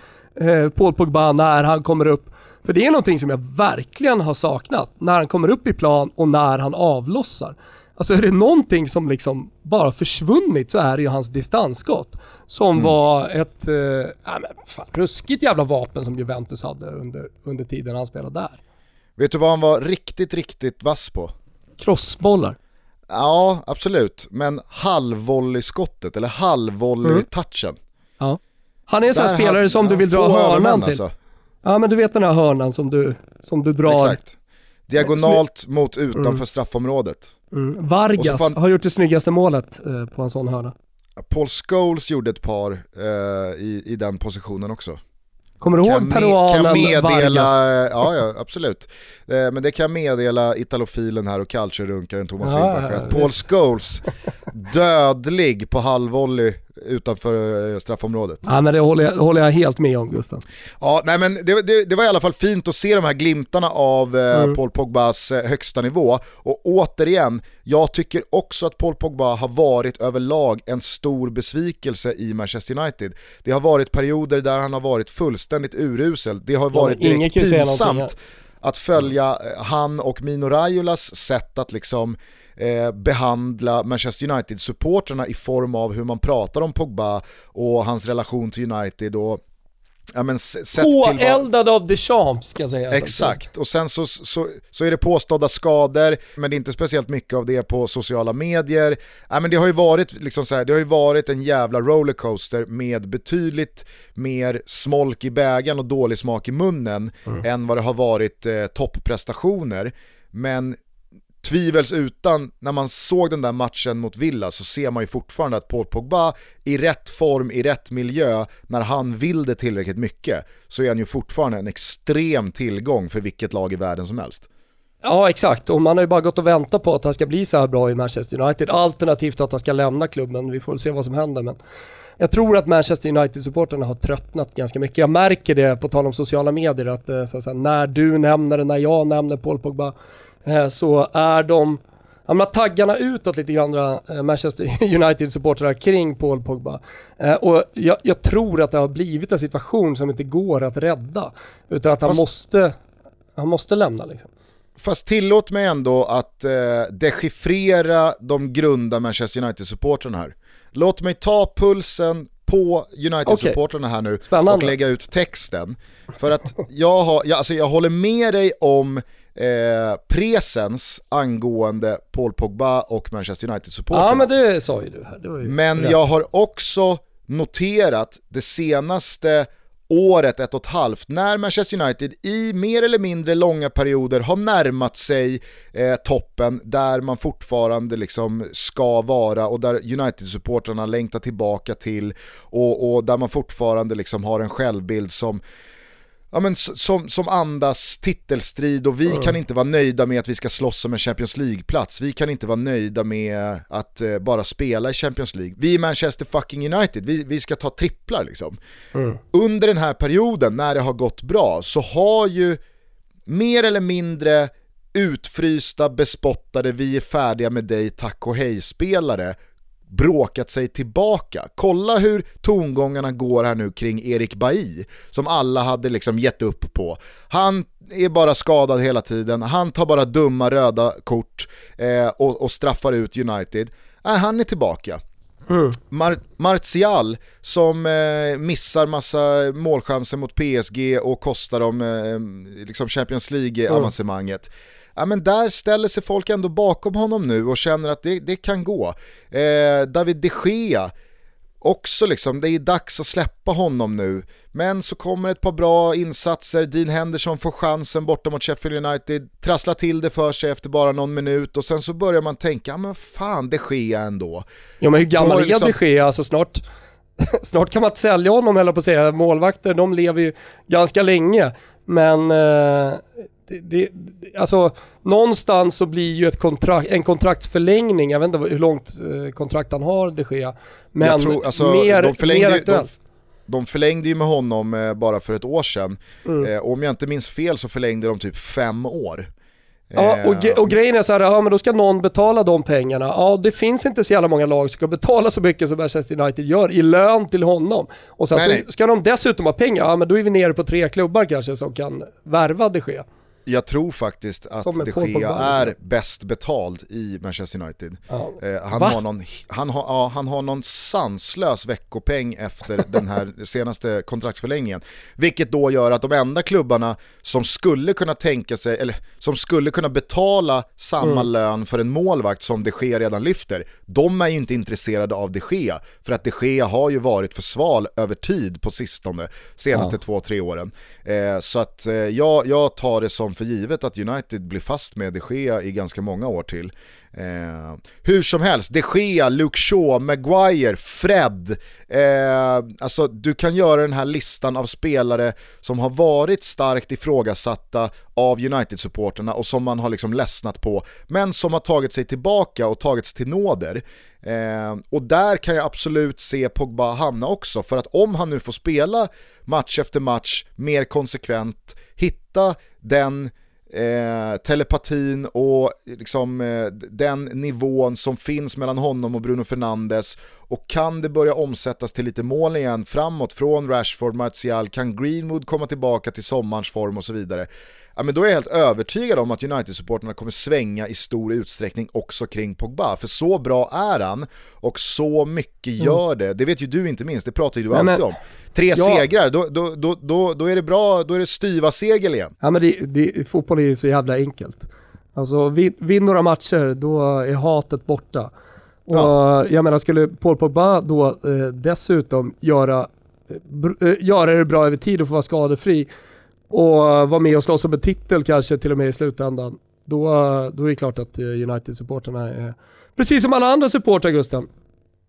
Speaker 2: Paul Pogba när han kommer upp. För det är någonting som jag verkligen har saknat. När han kommer upp i plan och när han avlossar. Alltså är det någonting som liksom bara försvunnit så är det ju hans distansskott. Som var ett eh, ja, men fan, ruskigt jävla vapen som Juventus hade under, under tiden han spelade där.
Speaker 1: Vet du vad han var riktigt, riktigt vass på?
Speaker 2: Crossbollar.
Speaker 1: Ja, absolut. Men halvvolleyskottet, eller halvvolley-touchen.
Speaker 2: Ja. Han är en sån här spelare
Speaker 1: hade-
Speaker 2: som du vill dra hörnan till.
Speaker 1: alltså.
Speaker 2: Ja men du vet den här hörnan som du, som du drar.
Speaker 1: Exakt. Diagonalt mot utanför straffområdet.
Speaker 2: Mm. Vargas
Speaker 1: fan-
Speaker 2: har gjort det snyggaste målet eh, på en sån hörna.
Speaker 1: Paul Scholes gjorde ett par eh, i, i den positionen också.
Speaker 2: Kommer du ihåg peruanen
Speaker 1: kan meddela,
Speaker 2: Vargas?
Speaker 1: ja, ja absolut. Eh, men det kan meddela italofilen här och culture-runkaren Thomas
Speaker 2: Ja,
Speaker 1: Wilbacher
Speaker 2: ja,
Speaker 1: att Paul. Scholes [laughs] dödlig på halvvolley utanför eh, straffområdet.
Speaker 2: Ja men det håller jag, håller jag helt med om Gustav.
Speaker 1: Ja, nej men det, det, det var i alla fall fint att se de här glimtarna av eh,
Speaker 2: Mm.
Speaker 1: Paul Pogbas eh, högsta nivå. Och återigen, jag tycker också att Paul Pogba har varit överlag en stor besvikelse i Manchester United. Det har varit perioder där han har varit fullständigt urusel. Det har varit
Speaker 2: ingen
Speaker 1: direkt pinsamt att följa eh, han och Mino Raiolas sätt att liksom eh, behandla Manchester United-supporterna i form av hur man pratar om Pogba och hans relation till United och ja, men, till vad,
Speaker 2: Påeldad av Deschamps ska sägas.
Speaker 1: Exakt, och sen så, så, så är det påstådda skador, men det är inte speciellt mycket av det på sociala medier. Ja, men det, har ju varit, liksom så här, det har ju varit en jävla rollercoaster med betydligt mer smolk i bägaren och dålig smak i munnen än vad det har varit eh, topprestationer. Men tvivelsutan, när man såg den där matchen mot Villa så ser man ju fortfarande att Paul Pogba i rätt form, i rätt miljö, när han vill det tillräckligt mycket, så är han ju fortfarande en extrem tillgång för vilket lag i världen som helst.
Speaker 2: Ja exakt, och man har ju bara gått och väntat på att han ska bli så här bra i Manchester United. Alternativt att han ska lämna klubben, vi får väl se vad som händer. Men jag tror att Manchester United-supporterna har tröttnat ganska mycket. Jag märker det, på tal om sociala medier, att eh, så, så, när du nämner det, när jag nämner Paul Pogba, så är de Ja, men taggarna utåt lite grann, eh, Manchester [laughs] United-supportrar kring Paul Pogba. Eh, och jag, jag tror att det har blivit en situation som inte går att rädda. Utan att han,
Speaker 1: Fast-
Speaker 2: måste, han måste lämna liksom.
Speaker 1: Fast tillåt mig ändå att eh, dechiffrera de grunda Manchester United-supportrarna här. Låt mig ta pulsen på United-supportrarna här nu
Speaker 2: Spännande.
Speaker 1: och lägga ut texten. För att jag, har, jag, alltså jag håller med dig om eh, presens angående Paul Pogba och Manchester United-supportrarna.
Speaker 2: Ja men det sa ju du här. Ju
Speaker 1: Men
Speaker 2: rätt.
Speaker 1: jag har också noterat det senaste året, ett och ett halvt, när Manchester United i mer eller mindre långa perioder har närmat sig eh, toppen där man fortfarande liksom ska vara och där United-supportrarna längtar tillbaka till och, och där man fortfarande liksom har en självbild som ja, men, som, som andas titelstrid och vi mm. kan inte vara nöjda med att vi ska slåss om en Champions League-plats. Vi kan inte vara nöjda med att uh, bara spela i Champions League. Vi är Manchester fucking United, vi, vi ska ta tripplar liksom. Mm. Under den här perioden när det har gått bra så har ju mer eller mindre utfrysta, bespottade, vi är färdiga med dig, tack och hej-spelare bråkat sig tillbaka. Kolla hur tongångarna går här nu kring Erik Bailly, som alla hade liksom gett upp på. Han är bara skadad hela tiden, han tar bara dumma röda kort eh, och, och, straffar ut United. Äh, han är tillbaka. Mm. Mar Martial som eh, missar massa målchanser mot PSG och kostar dem eh, liksom Champions League-avancemanget. Mm ja, men där ställer sig folk ändå bakom honom nu och känner att det, det kan gå. Eh, David de Gea, också liksom, det är dags att släppa honom nu. Men så kommer ett par bra insatser, Dean Henderson får chansen borta mot Sheffield United, trasslar till det för sig efter bara någon minut och sen så börjar man tänka, ja men fan de Gea ändå.
Speaker 2: Ja men hur gammal är liksom... de Gea? Alltså snart, [laughs] snart kan man inte sälja honom eller på att säga, målvakter de lever ju ganska länge. Men eh, det, det, alltså, någonstans så blir ju ett kontrakt, en kontraktsförlängning, jag vet inte hur långt eh, kontrakt han har de Gea, men tror, alltså, mer, mer aktuellt.
Speaker 1: De, de förlängde ju med honom eh, bara för ett år sedan. Mm. Eh, om jag inte minns fel så förlängde de typ fem år.
Speaker 2: Ja, och, och grejen är så här, ja men då ska någon betala de pengarna. Ja, det finns inte så jävla många lag som ska betala så mycket som Manchester United gör i lön till honom. Och sen nej, så ska de dessutom ha pengar, ja men då är vi nere på tre klubbar kanske som kan värva de Gea.
Speaker 1: Jag tror faktiskt att de Gea är bäst betald i Manchester United. Ja. Eh, han, har någon, han, har, ja, han har någon sanslös veckopeng efter [laughs] den här senaste kontraktsförlängningen. Vilket då gör att de enda klubbarna som skulle kunna tänka sig, eller som skulle kunna betala samma mm. lön för en målvakt som de Gea redan lyfter, de är ju inte intresserade av de Gea. För att de Gea har ju varit för sval över tid på sistone, senaste ja. två, tre åren. Eh, så att eh, jag, jag tar det som för givet att United blir fast med de Gea i ganska många år till. Eh, hur som helst, de Gea, Luke Shaw, Maguire, Fred. Eh, alltså du kan göra den här listan av spelare som har varit starkt ifrågasatta av United-supporterna och som man har liksom ledsnat på, men som har tagit sig tillbaka och tagits till nåder. Eh, och där kan jag absolut se Pogba hamna också, för att om han nu får spela match efter match mer konsekvent, hitta den eh, telepatin och liksom, eh, den nivån som finns mellan honom och Bruno Fernandes. Och kan det börja omsättas till lite mål igen framåt från Rashford, Martial, kan Greenwood komma tillbaka till sommarens form och så vidare? Ja, men då är jag helt övertygad om att United-supporterna kommer svänga i stor utsträckning också kring Pogba. För så bra är han och så mycket mm. gör det. Det vet ju du inte minst, det pratar ju du alltid om. Tre segrar, då, då, då, då, är det bra, då är det styva segel igen.
Speaker 2: Ja men det, fotboll är ju så jävla enkelt. Alltså vinn vin några matcher, då är hatet borta. Och ja. jag menar, skulle Paul Pogba då eh, dessutom göra, eh, göra det bra över tid och få vara skadefri, och vara med och slåss om en titel kanske till och med i slutändan. Då, då är det klart att eh, United-supporterna är, precis som alla andra supportrar Gusten,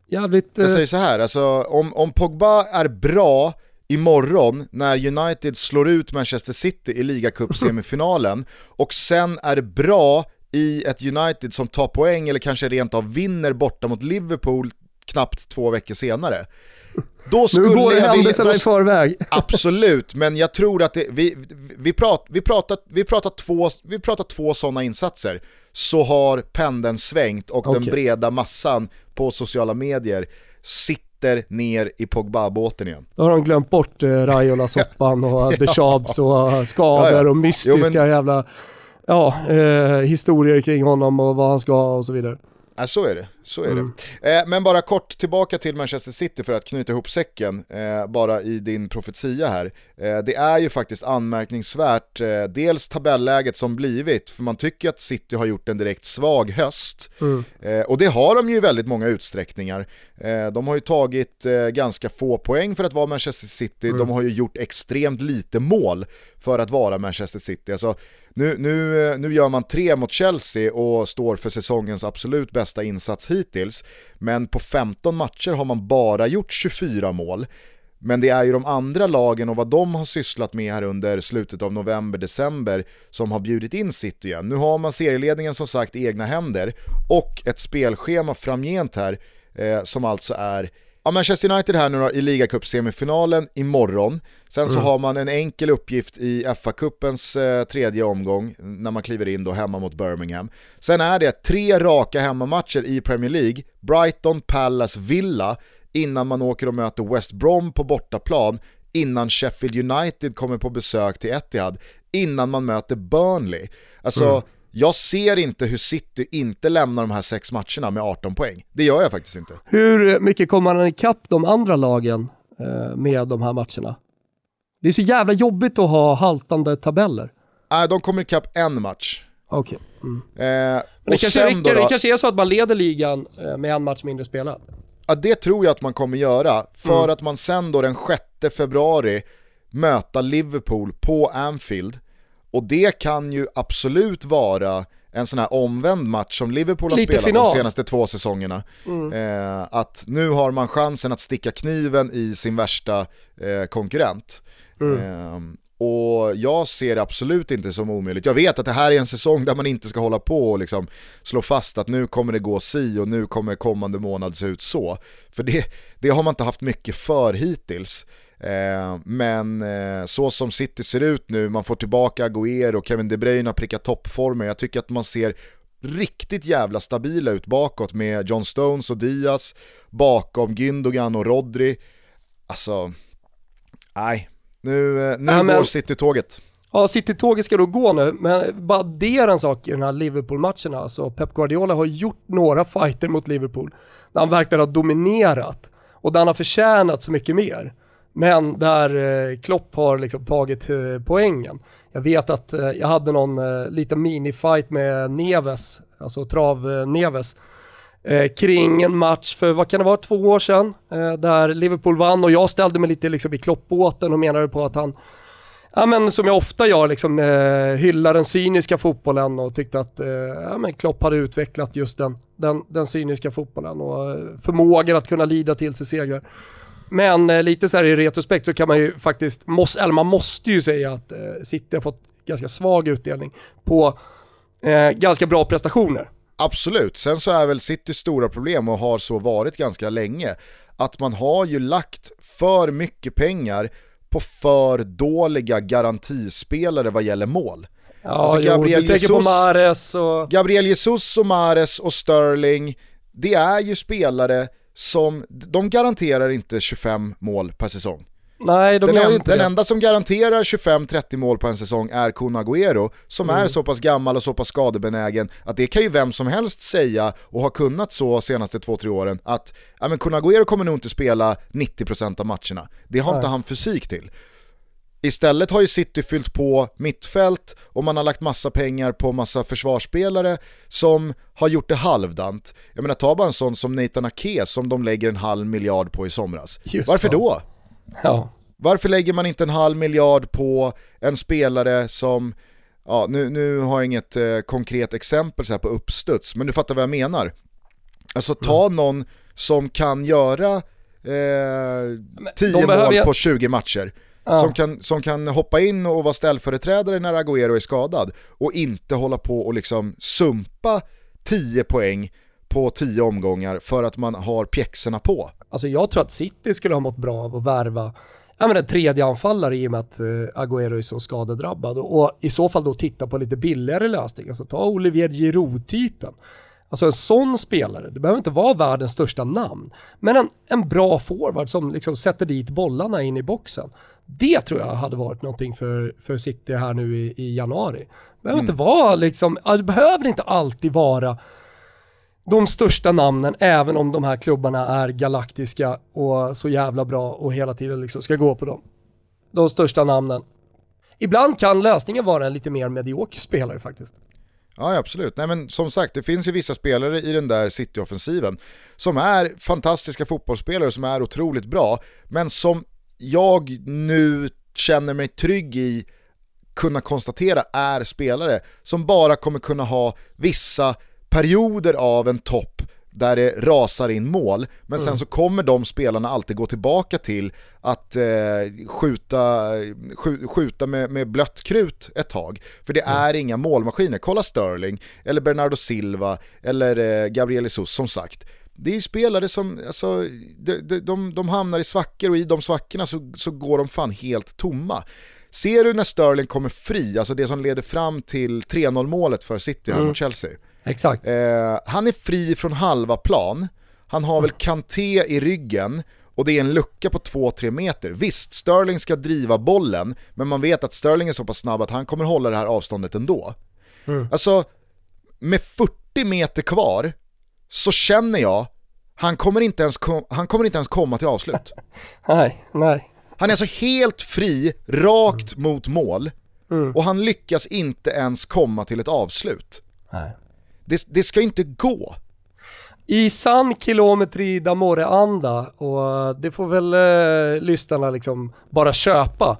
Speaker 2: jävligt...
Speaker 1: Jag säger eh, så här, alltså, om, om Pogba är bra imorgon när United slår ut Manchester City i ligacup-semifinalen [laughs] och sen är bra i ett United som tar poäng eller kanske rent av vinner borta mot Liverpool knappt två veckor senare.
Speaker 2: Då skulle nu går jag händelserna vilja, i förväg. [laughs]
Speaker 1: Absolut, men jag tror att det, vi, vi, prat, vi, pratar, vi, pratar två, vi pratar två sådana insatser så har pendeln svängt och okay. den breda massan på sociala medier sitter ner i Pogba-båten igen.
Speaker 2: Då har de glömt bort eh, Raiola-soppan och [laughs] ja. Deschamps och skador ja, ja. och mystiska jo, men... jävla ja, eh, historier kring honom och vad han ska och så vidare.
Speaker 1: Ja, så är det. Så är mm. det. Eh, men bara kort tillbaka till Manchester City för att knyta ihop säcken, eh, bara i din profetia här. Eh, det är ju faktiskt anmärkningsvärt, eh, dels tabelläget som blivit, för man tycker att City har gjort en direkt svag höst. Mm. Eh, och det har de ju i väldigt många utsträckningar. Eh, de har ju tagit ganska få poäng för att vara Manchester City, mm. de har ju gjort extremt lite mål för att vara Manchester City. Alltså, nu, nu, nu gör man tre mot Chelsea och står för säsongens absolut bästa insats hittills. Men på 15 matcher har man bara gjort 24 mål. Men det är ju de andra lagen och vad de har sysslat med här under slutet av november, december som har bjudit in City igen. Nu har man serieledningen som sagt i egna händer och ett spelschema framgent här eh, som alltså är Ja, Manchester United här nu då, i ligacup-semifinalen imorgon. Sen så mm. har man en enkel uppgift i FA-cupens eh, tredje omgång när man kliver in då hemma mot Birmingham. Sen är det tre raka hemmamatcher i Premier League, Brighton, Palace, Villa, innan man åker och möter West Brom på bortaplan, innan Sheffield United kommer på besök till Etihad, innan man möter Burnley. Alltså, mm. Jag ser inte hur City inte lämnar de här sex matcherna med 18 poäng. Det gör jag faktiskt inte.
Speaker 2: Hur mycket kommer han ikapp de andra lagen eh, med de här matcherna? Det är så jävla jobbigt att ha haltande tabeller.
Speaker 1: Nej, de kommer ikapp en match.
Speaker 2: Okej. Okay. Mm. Eh, det kanske, räcker, då, det kanske är så att man leder ligan eh, med en match mindre spelad?
Speaker 1: Ja, det tror jag att man kommer göra. För mm. att man sen då den 6 februari möta Liverpool på Anfield och det kan ju absolut vara en sån här omvänd match som Liverpool har Lite spelat final. de senaste två säsongerna. Mm. Eh, att nu har man chansen att sticka kniven i sin värsta eh, konkurrent. Mm. Eh, och jag ser det absolut inte som omöjligt. Jag vet att det här är en säsong där man inte ska hålla på och liksom slå fast att nu kommer det gå si och nu kommer kommande månad se ut så. För det, det har man inte haft mycket för hittills. Eh, men eh, så som City ser ut nu, man får tillbaka Agüero Kevin De Bruyne har prickat toppformen. Jag tycker att man ser riktigt jävla stabila ut bakåt med John Stones och Diaz, bakom Gündogan och Rodri. Alltså, nej, nu, eh, nu ja, men... går City-tåget.
Speaker 2: Ja, City-tåget ska då gå nu, men bara det är en sak i den här Liverpool-matcherna. Alltså, Pep Guardiola har gjort några fighter mot Liverpool där han verkligen har dominerat och där han har förtjänat så mycket mer. Men där eh, Klopp har liksom tagit eh, poängen. Jag vet att eh, jag hade någon liten minifight med Neves, alltså trav-Neves, kring en match för, vad kan det vara, två år sedan, där Liverpool vann och jag ställde mig lite liksom i Klopp-båten och menade på att han ja, men som jag ofta gör, liksom, eh, hyllar den cyniska fotbollen och tyckte att eh, ja, men Klopp hade utvecklat just den, den, den cyniska fotbollen och förmågan att kunna lida till sig segrar. Men eh, lite så här i retrospekt så kan man ju faktiskt, måste, eller man måste ju säga att eh, City har fått ganska svag utdelning på eh, ganska bra prestationer.
Speaker 1: Absolut, sen så är väl Citys stora problem och har så varit ganska länge att man har ju lagt för mycket pengar på för dåliga garantispelare vad gäller mål.
Speaker 2: Ja, alltså Gabriel, jo, Jesus, på Mares och...
Speaker 1: Gabriel Jesus och Mares och Sterling, det är ju spelare som, de garanterar inte 25 mål per säsong.
Speaker 2: Nej, de
Speaker 1: den,
Speaker 2: gör en, inte
Speaker 1: den
Speaker 2: det.
Speaker 1: enda som garanterar 25-30 mål på en säsong är Kun Agüero, som mm. är så pass gammal och så pass skadebenägen att det kan ju vem som helst säga och har kunnat så senaste 2-3 åren att ja, men Kun Agüero kommer nog inte spela 90% av matcherna. Det har Nej. inte han fysik till. Istället har ju City fyllt på mittfält och man har lagt massa pengar på massa försvarsspelare som har gjort det halvdant. Jag menar ta bara en sån som Nathan Ake som de lägger en halv miljard på i somras. Just Varför då?
Speaker 2: Ja.
Speaker 1: Varför lägger man inte en halv miljard på en spelare som, ja nu, nu har jag inget eh, konkret exempel så här på uppstuds, men du fattar vad jag menar. Alltså ta mm. någon som kan göra eh, 10 mål på 20 matcher ja. som, kan, som kan hoppa in och vara ställföreträdare när Agüero är skadad och inte hålla på och liksom sumpa 10 poäng på 10 omgångar för att man har pjäxorna på.
Speaker 2: Alltså jag tror att City skulle ha mått bra av att värva ja, men en tredje anfallare i och med att uh, Agüero är så skadedrabbad och i så fall då titta på lite billigare lösningar. Alltså ta Olivier Giroud-typen. Alltså en sån spelare, det behöver inte vara världens största namn, men en, en bra forward som liksom sätter dit bollarna in i boxen. Det tror jag hade varit någonting för, för City här nu i, i januari. Det behöver mm. inte vara liksom, det behöver inte alltid vara de största namnen, även om de här klubbarna är galaktiska och så jävla bra och hela tiden liksom ska gå på dem. De största namnen. Ibland kan lösningen vara en lite mer medioker spelare faktiskt.
Speaker 1: Ja, absolut. Nej, men som sagt, det finns ju vissa spelare i den där City-offensiven som är fantastiska fotbollsspelare som är otroligt bra, men som jag nu känner mig trygg i kunna konstatera är spelare som bara kommer kunna ha vissa perioder av en topp där det rasar in mål, men sen så kommer de spelarna alltid gå tillbaka till att eh, skjuta, skj, skjuta med, med blött krut ett tag. För det är inga målmaskiner. Kolla Sterling, eller Bernardo Silva, eller eh, Gabriel Jesus som sagt. Det är ju spelare som, alltså, de, de, de, de hamnar i svackor och i de svackorna så, så går de fan helt tomma. Ser du när Sterling kommer fri, alltså det som leder fram till 3-0 målet för City här
Speaker 2: Mm.
Speaker 1: mot Chelsea.
Speaker 2: Exakt.
Speaker 1: Eh, han är fri från halva plan, han har väl Kanté i ryggen och det är en lucka på 2-3 meter. Visst, Sterling ska driva bollen, men man vet att Sterling är så pass snabb att han kommer hålla det här avståndet ändå.
Speaker 2: Mm.
Speaker 1: Alltså, med 40 meter kvar så känner jag, han kommer inte ens, kom, han kommer inte ens komma till avslut. [laughs]
Speaker 2: Nej, nej.
Speaker 1: Han är alltså helt fri, rakt
Speaker 2: Mm.
Speaker 1: mot mål och han lyckas inte ens komma till ett avslut.
Speaker 2: nej.
Speaker 1: Det, det ska inte gå.
Speaker 2: I sann kilometri d'amore-anda och det får väl eh, lyssnarna liksom bara köpa.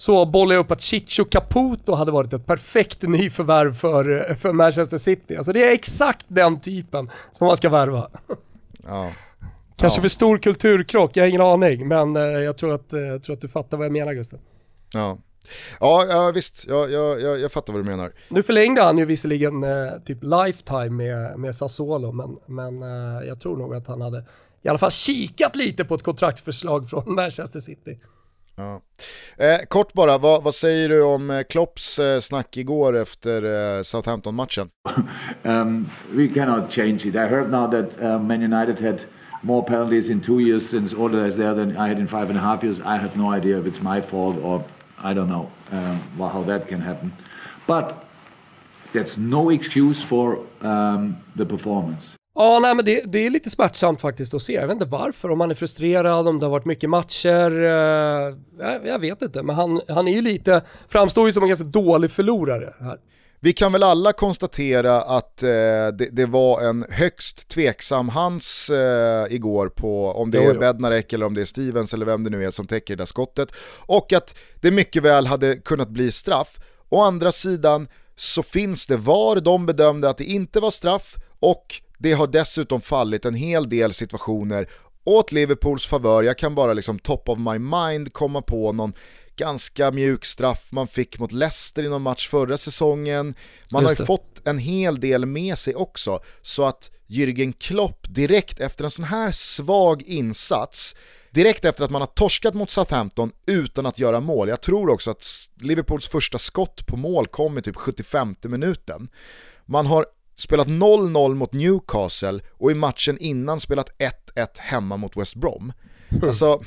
Speaker 2: Så bollar jag upp att Chicho Caputo hade varit ett perfekt nyförvärv för, för Manchester City. Alltså det är exakt den typen som man ska värva.
Speaker 1: Ja.
Speaker 2: Kanske
Speaker 1: Ja.
Speaker 2: för stor kulturkrock, jag har ingen aning, men eh, jag tror att, eh, jag tror att du fattar vad jag menar Gustav.
Speaker 1: Ja, ja, ja visst, jag, jag, jag, jag fattar vad du menar.
Speaker 2: Nu förlängde han ju visserligen eh, typ lifetime med, med Sassuolo, men, men eh, jag tror nog att han hade i alla fall kikat lite på ett kontraktsförslag från [laughs] Manchester City.
Speaker 1: Ja. Eh, kort bara, vad, vad säger du om eh, Klopps eh, snack igår efter eh, Southampton-matchen? [laughs]
Speaker 3: Um, we cannot change it. I heard now that uh, Man United had more penalties in two years since Ola is there than I had in five and a half years. I have no idea if it's my fault or I don't know um, how that can happen. But that's no excuse for um, the performance.
Speaker 2: Ja, nej men det, det är lite smärtsamt faktiskt att se. Jag vet inte varför, om han är frustrerad, om det har varit mycket matcher. Eh, jag, jag vet inte, men han, han är ju lite, framstår ju som en ganska dålig förlorare här.
Speaker 1: Vi kan väl alla konstatera att eh, det, det var en högst tveksam hands eh, igår på om det
Speaker 2: Jo,
Speaker 1: är. Bednarek eller om det är Stevens eller vem det nu är som täcker det där skottet. Och att det mycket väl hade kunnat bli straff. Å andra sidan så finns det VAR, de bedömde att det inte var straff och det har dessutom fallit en hel del situationer åt Liverpools favör. Jag kan bara liksom top of my mind komma på någon ganska mjuk straff man fick mot Leicester i någon match förra säsongen. Man har ju fått en hel del med sig också, så att Jürgen Klopp direkt efter en sån här svag insats, direkt efter att man har torskat mot Southampton utan att göra mål, jag tror också att Liverpools första skott på mål kom i typ 75 minuten. Man har spelat 0-0 mot Newcastle och i matchen innan spelat 1-1 hemma mot West Brom. [laughs] Alltså,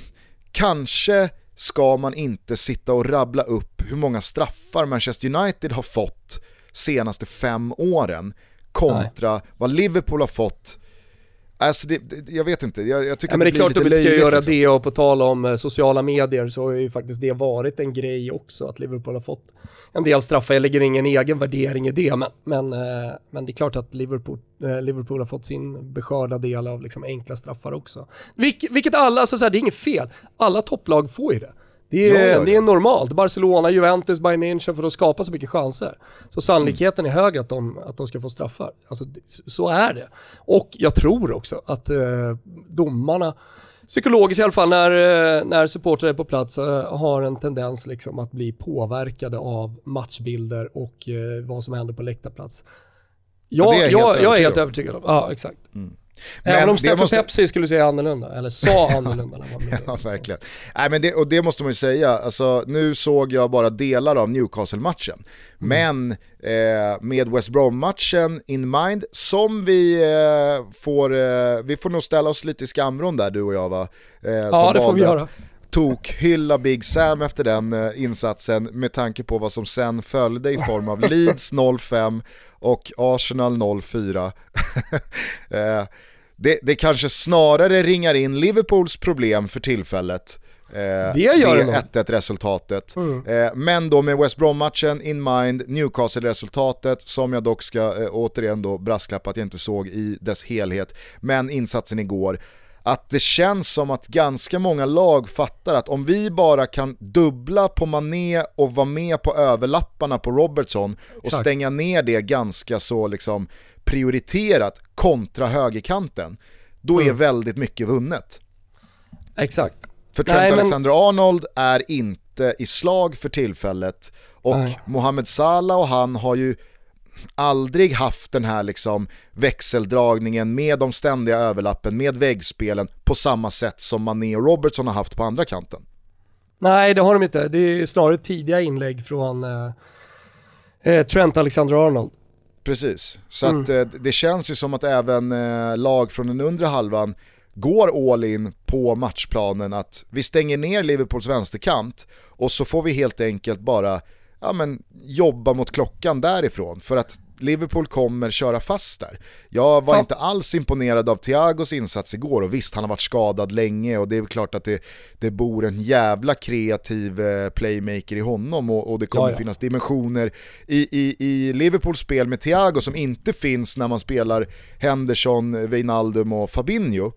Speaker 1: kanske ska man inte sitta och rabbla upp hur många straffar Manchester United har fått senaste fem åren kontra vad Liverpool har fått. Alltså det, det, jag vet inte, jag, jag tycker
Speaker 2: Ja, men det är
Speaker 1: blir
Speaker 2: klart att vi ska göra
Speaker 1: liksom.
Speaker 2: det och på tal om eh, sociala medier så har ju faktiskt det varit en grej också att Liverpool har fått en del straffar. Jag lägger ingen egen värdering i det men, men, eh, men det är klart att Liverpool, eh, Liverpool har fått sin beskörda del av liksom enkla straffar också. Vilk, vilket alla, alltså så här, det är inget fel, alla topplag får ju det. Det är,
Speaker 1: Ja, ja, ja.
Speaker 2: det är normalt. Barcelona, Juventus, Bayern München för att skapa så mycket chanser. Så sannolikheten är högre att de, att de ska få straffar. Alltså, så är det. Och jag tror också att eh, domarna, psykologiskt i alla fall, när, eh, när supportrar är på plats eh, har en tendens liksom att bli påverkade av matchbilder och eh, vad som händer på läktarplats.
Speaker 1: Ja,
Speaker 2: Jag,
Speaker 1: det är jag
Speaker 2: jag, är helt övertygad om. Ja, exakt.
Speaker 1: Men
Speaker 2: Även om Stefan
Speaker 1: måste-
Speaker 2: Pepsi skulle säga annorlunda, eller sa [laughs] annorlunda. när med. [laughs]
Speaker 1: Ja, verkligen. Nej, men det, och det måste man ju säga, alltså, nu såg jag bara delar av Newcastle-matchen. Men eh, med West Brom-matchen in mind, som vi eh, får, eh, vi får nog ställa oss lite i skamvrån där du och jag va? Eh,
Speaker 2: Ja, det får vi
Speaker 1: valde att
Speaker 2: göra.
Speaker 1: Tokhylla Big Sam efter den eh, insatsen med tanke på vad som sen följde i form av Leeds 0-5 och Arsenal 0-4. [laughs] eh, det, det kanske snarare ringar in Liverpools problem för tillfället. Eh,
Speaker 2: Det gör det nog.
Speaker 1: 1-1 resultatet.
Speaker 2: Mm.
Speaker 1: Men då med West Brom-matchen in mind, Newcastle-resultatet som jag dock ska återigen då brasklappa att jag inte såg i dess helhet. Men insatsen igår, att det känns som att ganska många lag fattar att om vi bara kan dubbla på Mané och vara med på överlapparna på Robertson och
Speaker 2: Exakt.
Speaker 1: stänga ner det ganska så liksom prioriterat kontra högerkanten, då är
Speaker 2: Mm.
Speaker 1: väldigt mycket vunnet.
Speaker 2: Exakt.
Speaker 1: För Trent
Speaker 2: men-
Speaker 1: Alexander-Arnold är inte i slag för tillfället och
Speaker 2: Nej.
Speaker 1: Mohamed Salah och han har ju aldrig haft den här liksom växeldragningen med de ständiga överlappen, med väggspelen på samma sätt som Mané och Robertson har haft på andra kanten.
Speaker 2: Nej, det har de inte. Det är snarare tidiga inlägg från eh, eh, Trent Alexander-Arnold.
Speaker 1: Precis, så att eh, det känns ju som att även eh, lag från den undre halvan går all in på matchplanen att vi stänger ner Liverpools vänsterkant och så får vi helt enkelt bara ja, men, jobba mot klockan därifrån för att Liverpool kommer köra fast där. Jag var
Speaker 2: Fan.
Speaker 1: inte alls imponerad av Thiagos insats igår och visst han har varit skadad länge och det är klart att det, det bor en jävla kreativ eh, playmaker i honom och, och det kommer
Speaker 2: Ja, ja.
Speaker 1: finnas dimensioner i, i, i Liverpools spel med Thiago som inte finns när man spelar Henderson, Wijnaldum och Fabinho.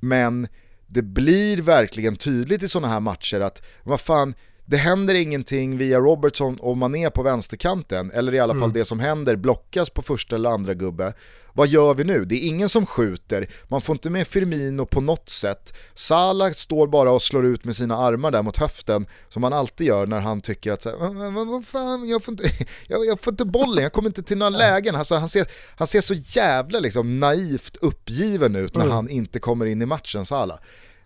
Speaker 1: Men det blir verkligen tydligt i sådana här matcher att vad fan, det händer ingenting via Robertson och Mané på vänsterkanten, eller i alla fall det som händer blockas på första eller andra gubbe. Vad gör vi nu? Det är ingen som skjuter, man får inte med Firmino på något sätt. Salah står bara och slår ut med sina armar där mot höften, som han alltid gör när han tycker att så här, "Vad- fan, jag får, inte, [laughs] jag, jag får inte bollen, jag kommer inte till några lägen. Alltså, han, ser, han ser så jävla liksom, naivt uppgiven ut när han inte kommer in i matchen, Salah.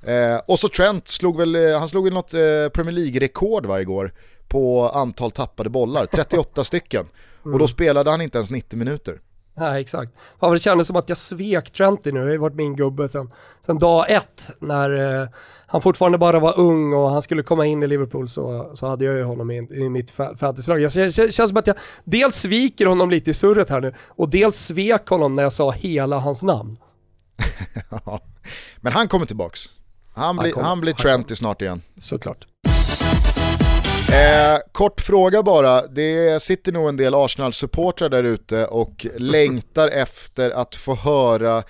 Speaker 1: Eh, och så Trent slog väl, eh, han slog väl något eh, Premier League-rekord va, igår på antal tappade bollar, [laughs] 38 stycken. Och då spelade han inte ens 90 minuter.
Speaker 2: Nej, exakt. Fan, det kändes som att jag svek Trenty nu. Det har ju varit min gubbe sen, sen dag ett. När eh, han fortfarande bara var ung och han skulle komma in i Liverpool så, så hade jag ju honom i, i mitt fa- fantasylag. Jag känns som att jag dels sviker honom lite i surret här nu och dels svek honom när jag sa hela hans namn. [laughs]
Speaker 1: Men han kommer tillbaks. Han, blir,
Speaker 2: kommer-
Speaker 1: han blir
Speaker 2: han
Speaker 1: Trenty snart igen.
Speaker 2: Såklart.
Speaker 1: Eh, kort fråga bara, det sitter nog en del Arsenal-supportrar där ute och längtar efter att få höra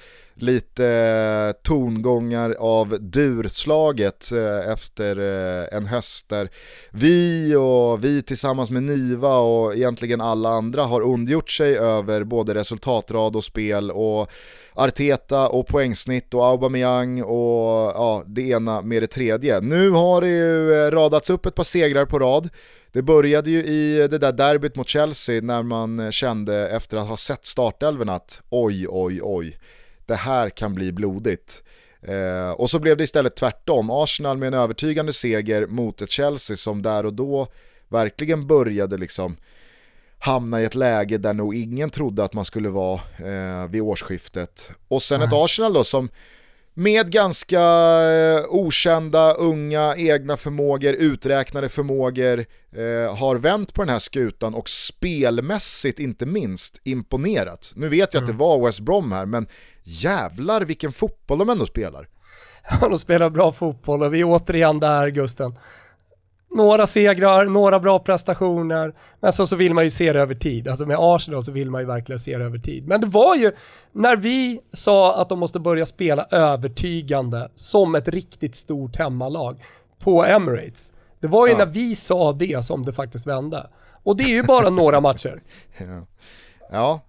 Speaker 1: lite eh, tongångar av durslaget eh, efter eh, en höst där vi och vi tillsammans med Niva och egentligen alla andra har ondgjort sig över både resultatrad och spel och Arteta och poängsnitt och Aubameyang och ja, det ena med det tredje. Nu har det ju radats upp ett par segrar på rad. Det började ju i det där derbyt mot Chelsea när man kände efter att ha sett startelven att oj, oj, oj, det här kan bli blodigt. Eh, och så blev det istället tvärtom. Arsenal med en övertygande seger mot ett Chelsea som där och då verkligen började liksom hamna i ett läge där nog ingen trodde att man skulle vara eh, vid årsskiftet. Och sen ett Arsenal då som med ganska eh, okända, unga, egna förmågor, uträknade förmågor eh, har vänt på den här skutan och spelmässigt inte minst imponerat. Nu vet jag att det var West Brom här, men jävlar vilken fotboll de ändå spelar. [laughs]
Speaker 2: De spelar bra fotboll och vi är återigen där Gusten. Några segrar, några bra prestationer, men så, så vill man ju se det över tid. Alltså med Arsenal så vill man ju verkligen se det över tid. Men det var ju när vi sa att de måste börja spela övertygande som ett riktigt stort hemmalag på Emirates. Det var ju
Speaker 1: Ja.
Speaker 2: när vi sa det som det faktiskt vände. Och det är ju bara några matcher. [laughs]
Speaker 1: Ja, ja.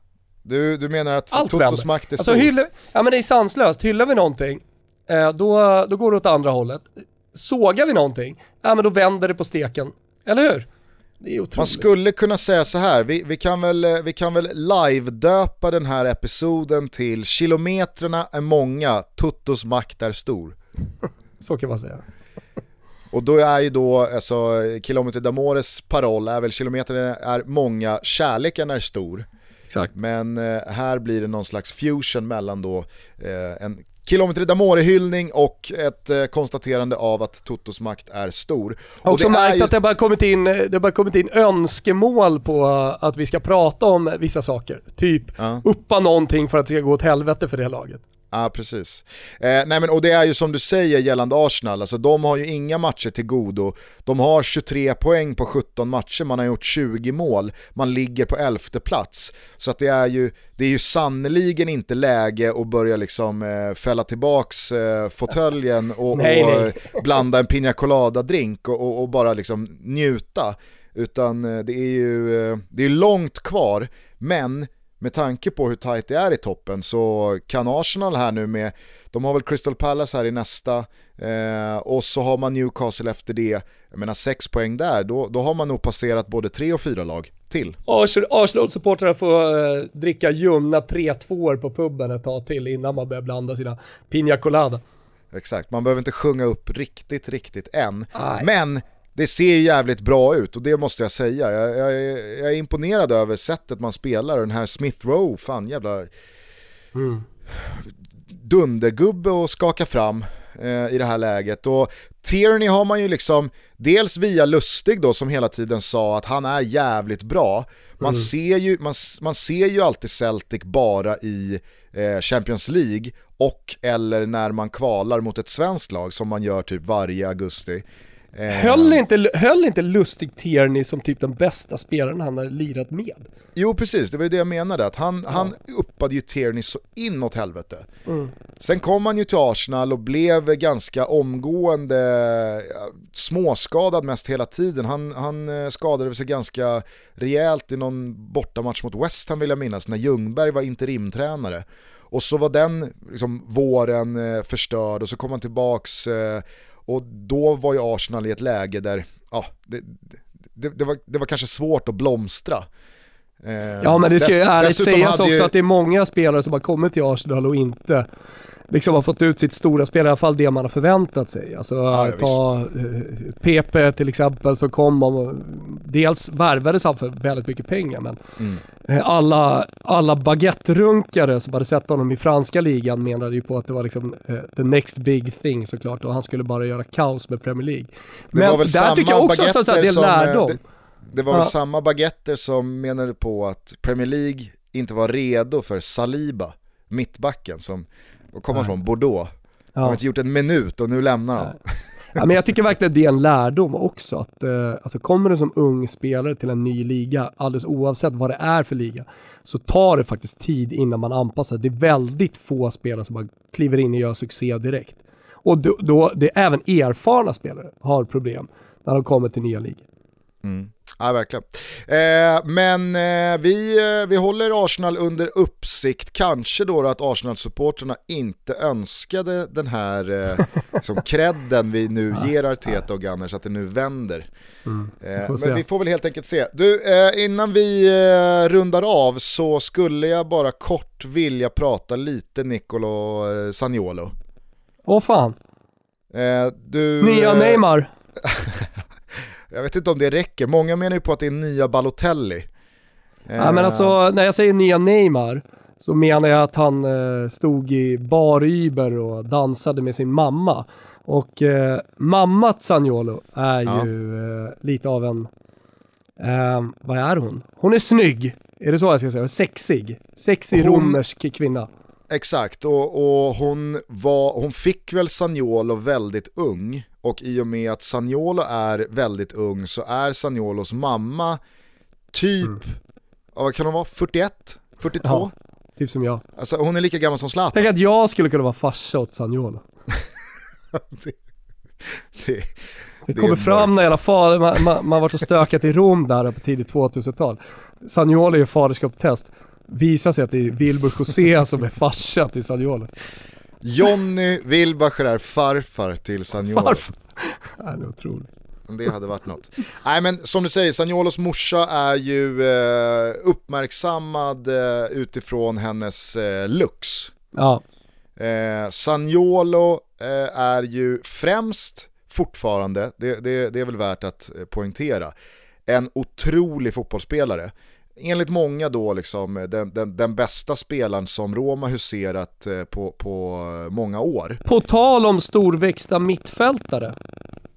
Speaker 1: Du, du menar att
Speaker 2: Allt
Speaker 1: Totos makt är
Speaker 2: Alltså
Speaker 1: stor?
Speaker 2: hyllar, ja men det är sanslöst. Hyllar vi någonting, eh, då, då går det åt andra hållet. Sågar vi någonting, ja men då vänder det på steken. Eller hur? Det är.
Speaker 1: Man skulle kunna säga så här, vi, vi kan väl, eh, vi kan väl live-döpa den här episoden till kilometrarna är många, Tuttos makt är stor. [laughs]
Speaker 2: Så kan man säga.
Speaker 1: Och då är ju då, alltså, Kilometer d'Amores paroll är väl kilometrarna är många, kärleken är stor.
Speaker 2: Exakt.
Speaker 1: Men eh, här blir det någon slags fusion mellan då eh, en Kilometer d'Amore-hyllning och ett eh, konstaterande av att Totos makt är stor.
Speaker 2: Jag har också märkt
Speaker 1: ju-
Speaker 2: att det bara kommit in, det har bara kommit in önskemål på att vi ska prata om vissa saker. Typ
Speaker 1: Ja.
Speaker 2: uppa någonting för att det ska gå åt helvete för det laget.
Speaker 1: Ja, precis. Eh, nej men, och det är ju som du säger gällande Arsenal, alltså de har ju inga matcher till godo. De har 23 poäng på 17 matcher, man har gjort 20 mål, man ligger på 11 plats. Så att det är ju, det är ju sannoliken inte läge att börja liksom eh, fälla tillbaks eh, fåtöljen och, [laughs]
Speaker 2: Nej,
Speaker 1: och
Speaker 2: nej. [laughs]
Speaker 1: blanda en pina colada-drink och, och, och bara liksom njuta. Utan eh, det är ju eh, det är långt kvar, men med tanke på hur tajt det är i toppen så kan Arsenal här nu med, de har väl Crystal Palace här i nästa eh, och så har man Newcastle efter det, jag menar sex poäng där, då, då har man nog passerat både tre och fyra lag till.
Speaker 2: Arsenal- Arsenal-supportrar får eh, dricka ljumna 3-2 på puben ett tag till innan man börjar blanda sina Pina Colada.
Speaker 1: Exakt, man behöver inte sjunga upp riktigt, riktigt än.
Speaker 2: Nej.
Speaker 1: Men det ser jävligt bra ut och det måste jag säga. Jag, jag, är- jag är imponerad över sättet man spelar och den här Smith Rowe, fan jävla dundergubbe att skaka fram eh, i det här läget. Och Tierney har man ju liksom, dels via Lustig då som hela tiden sa att han är jävligt bra. Man, ser, ju, man, man ser ju alltid Celtic bara i eh, Champions League och eller när man kvalar mot ett svenskt lag som man gör typ varje augusti. Eh,
Speaker 2: Höll inte, höll inte Lustig Tierney som typ den bästa spelaren han har lirat med?
Speaker 1: Jo precis, det var ju det jag menade, att han, han uppade ju Tierney så inåt helvete. Sen kom han ju till Arsenal och blev ganska omgående ja, småskadad mest hela tiden. Han, han eh, skadade sig ganska rejält i någon bortamatch mot West Ham vill jag minnas, när Ljungberg var interimtränare. Och så var den liksom, våren eh, förstörd och så kom han tillbaks eh, och då var ju Arsenal i ett läge där, ja, det, det, det, var, det var kanske svårt att blomstra. Eh,
Speaker 2: Ja men det ska ju ärligt sägas också
Speaker 1: ju-
Speaker 2: att det är många spelare som har kommit till Arsenal och inte liksom har fått ut sitt stora spel, i alla fall det man har förväntat sig. Alltså
Speaker 1: Ja, ja,
Speaker 2: ta eh, PP till exempel som kom och dels värvades han för väldigt mycket pengar men
Speaker 1: Mm.
Speaker 2: eh, alla, alla baguette-runkare som hade sett honom i franska ligan menade ju på att det var liksom eh, the next big thing såklart och han skulle bara göra kaos med Premier League.
Speaker 1: Det
Speaker 2: Men där tycker jag också så, så här, det är
Speaker 1: eh,
Speaker 2: lärdom.
Speaker 1: Det, det var
Speaker 2: Ja.
Speaker 1: väl samma baguetter som menade på att Premier League inte var redo för Saliba, mittbacken som kommer från Bordeaux. Han har inte gjort en minut och nu lämnar han.
Speaker 2: Ja, men jag tycker verkligen det är en lärdom också. Att, eh, alltså kommer du som ung spelare till en ny liga, alldeles oavsett vad det är för liga, så tar det faktiskt tid innan man anpassar. Det är väldigt få spelare som bara kliver in och gör succé direkt. Och då, då det är även erfarna spelare har problem när de kommer till nya ligor.
Speaker 1: Ja, verkligen. Eh, men eh, vi, eh, vi håller Arsenal under uppsikt. Kanske då, att Arsenal-supporterna inte önskade den här eh, liksom [laughs] credden vi nu ger Arteta och Gunners, att det nu vänder. Eh,
Speaker 2: får se.
Speaker 1: men vi får väl helt enkelt se. Du, eh, innan vi eh, rundar av så skulle jag bara kort vilja prata lite Nicolo eh, Saniolo.
Speaker 2: Åh fan,
Speaker 1: Eh, du,
Speaker 2: nya
Speaker 1: eh,
Speaker 2: Neymar. [laughs]
Speaker 1: Jag vet inte om det räcker, många menar ju på att det är nya Balotelli.
Speaker 2: Ja, men alltså, när jag säger nya Neymar så menar jag att han eh, stod i baryber och dansade med sin mamma. Och eh, mamma Zaniolo är
Speaker 1: Ja.
Speaker 2: ju eh, lite av en, eh, vad är hon? Hon är snygg, är det så jag ska säga? Sexig. Sexig
Speaker 1: Hon-
Speaker 2: romersk kvinna.
Speaker 1: Exakt, och, och hon, var, hon fick väl Saniolo väldigt ung och i och med att Saniolo är väldigt ung så är Saniolos mamma typ, ja, vad kan hon vara, 41? 42?
Speaker 2: Ja. Typ som jag.
Speaker 1: Alltså hon är lika gammal som Zlatan.
Speaker 2: Tänk att jag skulle kunna vara farsa åt Zaniolo. [laughs]
Speaker 1: det, det,
Speaker 2: Det
Speaker 1: Det
Speaker 2: kommer
Speaker 1: är
Speaker 2: fram när hela far, man, man, man har varit och stökat i Rom där på tidigt 2000-tal. Saniolo gör faderskapstest. Visar sig att det är Wilbur José [laughs] som är farsa till Saniolo.
Speaker 1: Johnny Wilbacher är farfar till Saniolo.
Speaker 2: Varför? Det är otroligt.
Speaker 1: Det hade varit något. Nej men som du säger, Saniolos morsa är ju eh, uppmärksammad eh, utifrån hennes eh, looks.
Speaker 2: Ja,
Speaker 1: Eh, Saniolo eh, är ju främst fortfarande, det, det, det är väl värt att eh, poängtera, en otrolig fotbollsspelare. Enligt många då liksom eh, den, den, den bästa spelaren som Roma huserat eh, på, på eh, många år.
Speaker 2: På tal om storväxta mittfältare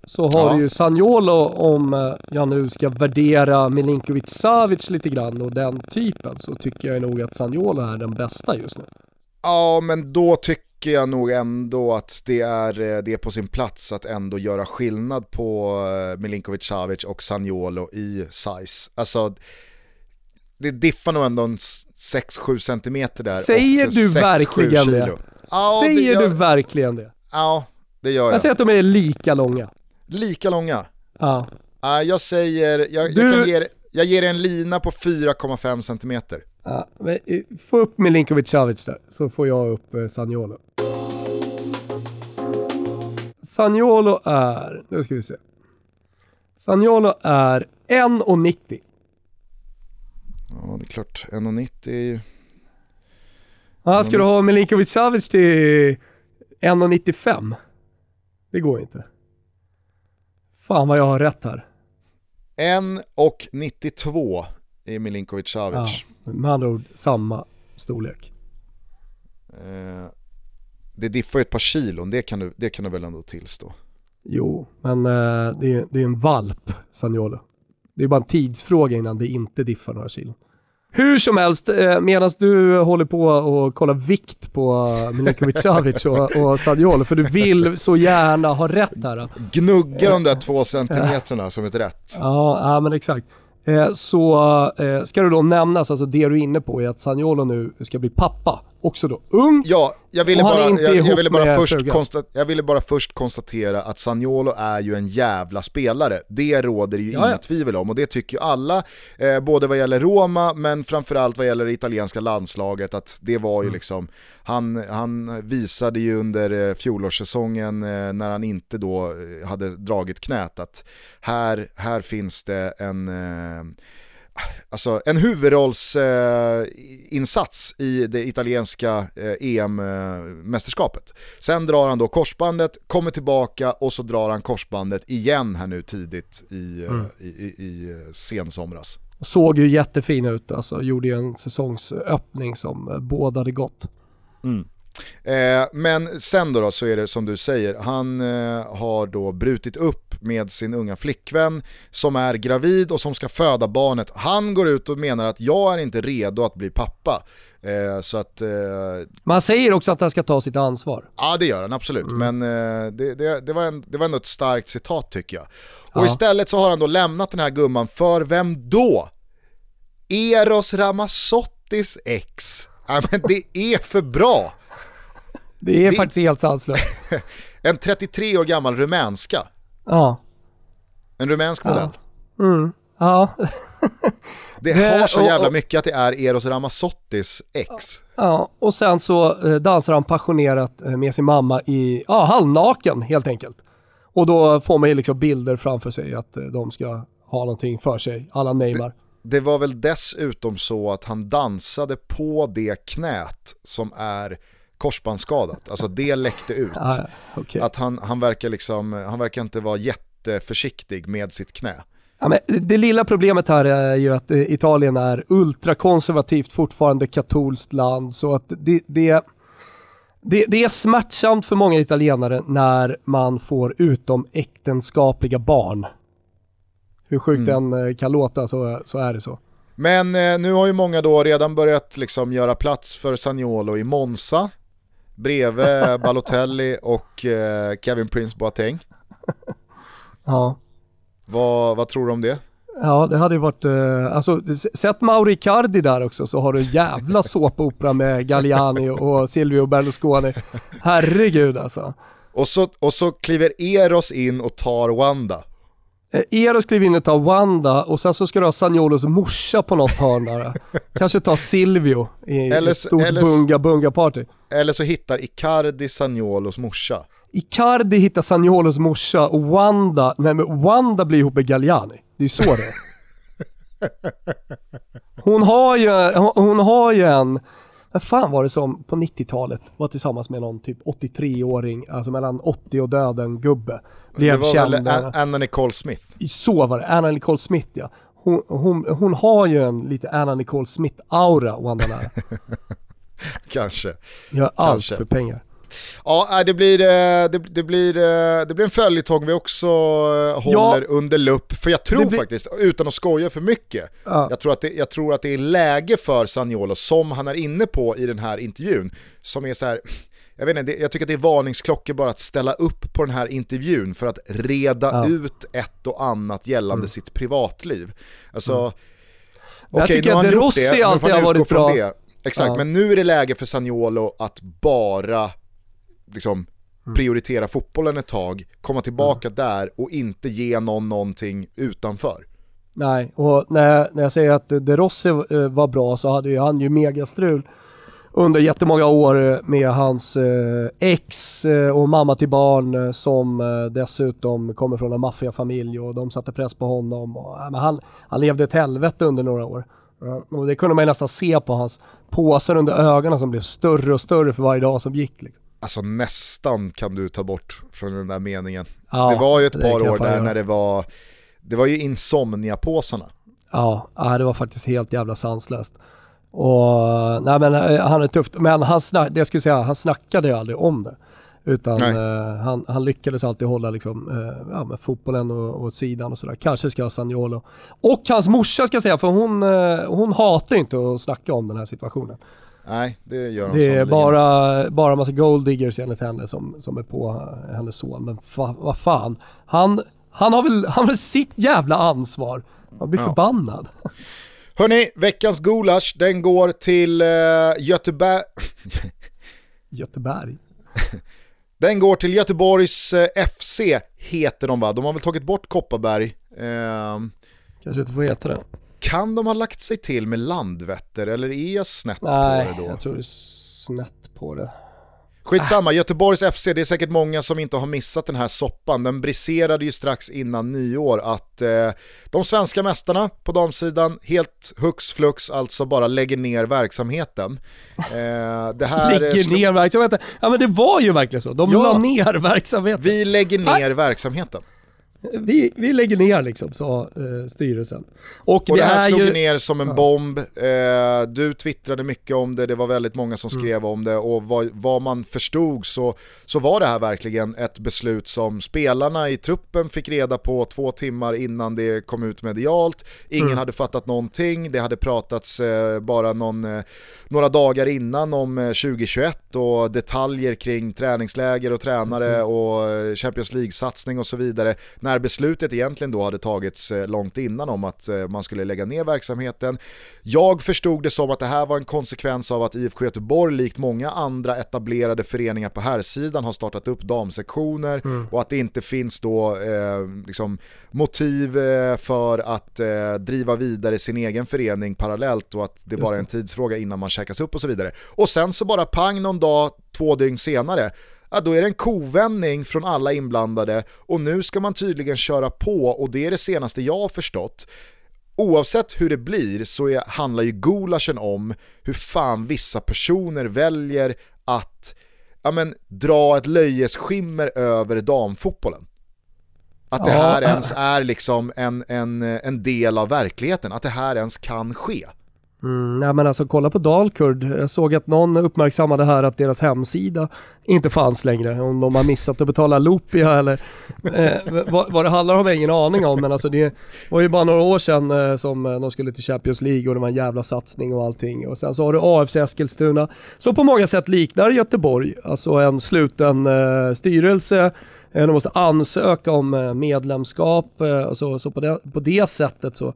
Speaker 2: så har
Speaker 1: Ja.
Speaker 2: ju Saniolo om jag nu ska värdera Milinkovic Savic lite grann och den typen så tycker jag nog att Saniolo är den bästa just nu.
Speaker 1: Ja, men då tycker jag nog ändå att det är, det är på sin plats att ändå göra skillnad på Milinkovic Savic och Saniolo i size. Alltså, det diffar nog ändå en 6-7 centimeter där.
Speaker 2: Säger du 6, verkligen det? Ja, Säger det, jag, du verkligen det?
Speaker 1: Ja, det gör jag.
Speaker 2: Jag säger att de är lika långa.
Speaker 1: Lika långa?
Speaker 2: Ja.
Speaker 1: Uh, jag säger, jag, du... jag, ge, jag ger en lina på 4,5 centimeter.
Speaker 2: Ja, men, eh, få upp Milinkovic Savic där, så får jag upp eh, Saniolo. Saniolo är, nu ska vi se. Saniolo är 1,90.
Speaker 1: Ja, det är klart. 1,90 är ju...
Speaker 2: Ja, ska du ha Milinkovic Savic till 1,95? Det går inte. Fan vad jag har rätt här.
Speaker 1: 1,92 är Milinkovic Savic.
Speaker 2: Ja, med andra ord samma storlek.
Speaker 1: Eh, det diffar ju ett par kilon, det kan, du, det kan du väl ändå tillstå?
Speaker 2: Jo, men eh, det, är, det är en valp, Sagnolo. Det är bara en tidsfråga innan det inte diffar några kilon. Hur som helst, eh, medan du håller på och kollar vikt på Milinkovic Savic och, och Sadiolo, för du vill så gärna ha rätt här.
Speaker 1: Gnugga de där två centimeterna som ett rätt.
Speaker 2: Ja, ja men exakt. Eh, så eh, ska det då nämnas, alltså det du är inne på är att Saniolo nu ska bli pappa. Också då ung.
Speaker 1: Ja, jag ville, bara, jag, jag, ville bara först konstat, jag ville bara först konstatera att Saniolo är ju en jävla spelare. Det råder ju ja, inga tvivel om och det tycker ju alla, eh, både vad gäller Roma men framförallt vad gäller det italienska landslaget att det var ju mm. liksom, han, han visade ju under eh, fjolårssäsongen eh, när han inte då eh, hade dragit knät att här, här finns det en eh, alltså en huvudrollsinsats eh, i det italienska eh, EM-mästerskapet. Sen drar han då korsbandet, kommer tillbaka och så drar han korsbandet igen här nu tidigt i, eh, mm. i, i, i eh, sensomras.
Speaker 2: Såg ju jättefin ut alltså, gjorde ju en säsongsöppning som eh, bådade gott.
Speaker 1: Mm. Eh, men sen då, då, så är det som du säger, han eh, har då brutit upp med sin unga flickvän som är gravid och som ska föda barnet. Han går ut och menar att jag är inte redo att bli pappa. Eh, så att, eh,
Speaker 2: Man säger också att han ska ta sitt ansvar.
Speaker 1: Ja det gör han absolut, mm. men eh, det, det, det, var en, det var ändå ett starkt citat tycker jag. Och ja. istället så har han då lämnat den här gumman för vem då? Eros Ramazzottis ex. Ja, men det är för bra!
Speaker 2: Det är det faktiskt helt sanslöst. [laughs]
Speaker 1: en 33 år gammal rumänska.
Speaker 2: Ja.
Speaker 1: En rumänsk modell.
Speaker 2: Ja. Mm. Ja. [laughs]
Speaker 1: det har så jävla mycket att det är Eros Ramazzottis ex.
Speaker 2: Ja, och sen så eh, dansar han passionerat eh, med sin mamma i, ja, halvnaken helt enkelt. Och då får man ju liksom bilder framför sig att eh, de ska ha någonting för sig, alla Neymar.
Speaker 1: Det, var väl dessutom så att han dansade på det knät som är korsbandsskadat. Alltså det läckte ut. [laughs]
Speaker 2: Ah, okay.
Speaker 1: Att han, han, verkar liksom, han verkar inte vara jätteförsiktig med sitt knä.
Speaker 2: Ja, men det lilla problemet här är ju att eh, Italien är ultrakonservativt, fortfarande katolskt land. Så att det, det, det, det är smärtsamt för många italienare när man får utom äktenskapliga barn. Hur sjukt mm. den eh, kan låta så, så är det så.
Speaker 1: Men eh, nu har ju många då redan börjat liksom göra plats för Sagnolo i Monza bredvid [laughs] Balotelli och eh, Kevin Prince Boateng. [laughs]
Speaker 2: Ja.
Speaker 1: Vad, vad tror du om det?
Speaker 2: Ja, det hade ju varit, eh, alltså sätt Mauri Cardi där också så har du en jävla [laughs] såpopera med Galliani och Silvio Berlusconi. Herregud alltså.
Speaker 1: Och så, och så kliver Eros in och tar Wanda.
Speaker 2: Eh, Eros kliver in och tar Wanda och sen så ska du ha Sagnolos morsa på något hörn där. [laughs] Kanske ta Silvio i eller, ett stort bunga-bunga-party.
Speaker 1: Eller så hittar Icardi Sagnolos morsa.
Speaker 2: Icardi hittar Sagnolos morsa och Wanda, nej men Wanda blir ihop med Galliani. Det är ju så det är. [laughs] Hon har ju, hon, hon har ju en vem fan var det som på 90-talet var tillsammans med någon typ 83-åring, alltså mellan 80 och döden gubbe.
Speaker 1: Blev det var känd. väl Anna Nicole Smith?
Speaker 2: Så var det, Anna Nicole Smith ja. Hon, hon, hon har ju en lite Anna Nicole Smith-aura, Wanda. [laughs]
Speaker 1: Kanske.
Speaker 2: Gör allt för pengar.
Speaker 1: Ja, det blir, det, det, blir, det blir en följetong vi också håller ja, under lupp. För jag tror blir... faktiskt, utan att skoja för mycket, ja. jag, tror att det, jag tror att det är läge för Sagnolo, som han är inne på i den här intervjun, som är så här jag, vet inte, jag tycker att det är varningsklockor bara att ställa upp på den här intervjun för att reda ja. ut ett och annat gällande mm. sitt privatliv. Alltså, mm.
Speaker 2: okej okay, nu har han gjort det, nu får han utgå från det.
Speaker 1: Exakt, ja. men nu är det läge för Sagnolo att bara liksom, mm. prioritera fotbollen ett tag, komma tillbaka mm. där och inte ge någon någonting utanför.
Speaker 2: Nej, och när, när jag säger att De Rossi eh, var bra så hade ju han ju megastrul under jättemånga år med hans eh, ex eh, och mamma till barn eh, som dessutom kommer från en maffiafamilj och de satte press på honom. Och, men han, han levde ett helvete under några år. Och det kunde man ju nästan se på hans påsar under ögonen som blev större och större för varje dag som gick. Liksom.
Speaker 1: Alltså nästan kan du ta bort från den där meningen. Ja, det var ju ett par år där när det var, det var ju insomnia-påsarna.
Speaker 2: Ja, det var faktiskt helt jävla sanslöst. Och, nej men eh, han är tufft, men han, snack, det jag skulle säga, han snackade ju aldrig om det. Utan eh, han, han, lyckades alltid hålla liksom, eh, ja, med fotbollen och, åt sidan och sådär. Kanske ska Sagnolo. Och hans morsa ska jag säga, för hon, eh, hon hatar inte att snacka om den här situationen.
Speaker 1: Nej, det gör hon
Speaker 2: Det är bara, bara massa golddiggers enligt henne som, som är på hennes son. Men fa, vad fan, han, han, har väl, han har väl sitt jävla ansvar. Man blir ja. förbannad. [laughs]
Speaker 1: Hörni, veckans gulasch den går till uh, Göteborg. [laughs]
Speaker 2: Göteborg? [laughs]
Speaker 1: den går till Göteborgs eh, FC, heter de va? De har väl tagit bort Kopparberg. Uh,
Speaker 2: Kanske inte får heta det.
Speaker 1: Kan de ha lagt sig till med Landvetter eller är jag snett
Speaker 2: Nej,
Speaker 1: på det då?
Speaker 2: Nej, jag tror det är snett på det.
Speaker 1: Skitsamma, Göteborgs FC, det är säkert många som inte har missat den här soppan. Den briserade ju strax innan nyår att eh, de svenska mästarna på damsidan helt hux flux alltså bara lägger ner verksamheten.
Speaker 2: Eh, det här lägger ner verksamheten? Ja men det var ju verkligen så, de ja, la ner verksamheten.
Speaker 1: Vi lägger ner verksamheten
Speaker 2: vi, vi lägger ner liksom, sa eh, styrelsen.
Speaker 1: Och, och det, det här slog ju... ner som en ja. bomb. Eh, du twittrade mycket om det, det var väldigt många som mm. skrev mm. om det och vad, vad, man förstod så, så var det här verkligen ett beslut som spelarna i truppen fick reda på två timmar innan det kom ut medialt. Ingen mm. hade fattat någonting, det hade pratats eh, bara någon, eh, några dagar innan om 2021 eh, och detaljer kring träningsläger och tränare Precis. och eh, Champions League-satsning och så vidare. När när beslutet egentligen då hade tagits eh, långt innan om att eh, man skulle lägga ner verksamheten. Jag förstod det som att det här var en konsekvens av att IFK Göteborg likt många andra etablerade föreningar på här sidan har startat upp damsektioner mm. och att det inte finns då eh, liksom motiv eh, för att eh, driva vidare sin egen förening parallellt och att det bara är en tidsfråga innan man checkas upp och så vidare. Och sen så bara pang någon dag, två dygn senare ja, då är det en kovändning från alla inblandade och nu ska man tydligen köra på och det är det senaste jag har förstått. Oavsett hur det blir så är, handlar ju gulaschen om hur fan vissa personer väljer att ja, men, dra ett löjesskimmer över damfotbollen. Att det här ens är liksom en, en, en del av verkligheten, att det här ens kan ske.
Speaker 2: Mm, nej men alltså kolla på Dalkurd. Jag såg att någon uppmärksammade här att deras hemsida inte fanns längre. Om de har missat att betala Lopia eller eh, vad, vad, det handlar om har jag ingen aning om. Men alltså det var ju bara några år sedan eh, som eh, de skulle till Champions League och det var en jävla satsning och allting. Och sen så har du AFC Eskilstuna som på många sätt liknar Göteborg. Alltså en sluten eh, styrelse. Eh, de måste ansöka om eh, medlemskap. Eh, så, så på, det, på det sättet så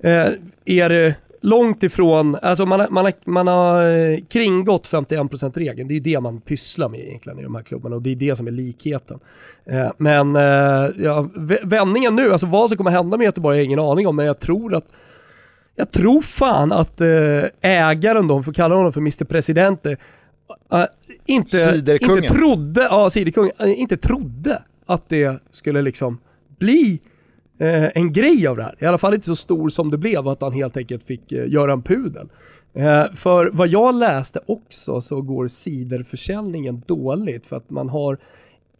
Speaker 2: eh, är det långt ifrån, alltså man, man, har, man har eh, kringgått 51%-regeln. Det är det man pysslar med egentligen i de här klubbarna och det är det som är likheten. Eh, men eh, ja, vändningen nu, alltså vad som kommer hända med Göteborg har jag ingen aning om, men jag tror att jag tror fan att ägaren, de får kalla honom för Mr Presidente, inte, inte trodde, ja, inte trodde att det skulle liksom bli eh, en grej av det här. I alla fall inte så stor som det blev att han helt enkelt fick eh, göra en pudel. Eh, för vad jag läste också så går ciderförsäljningen dåligt för att man har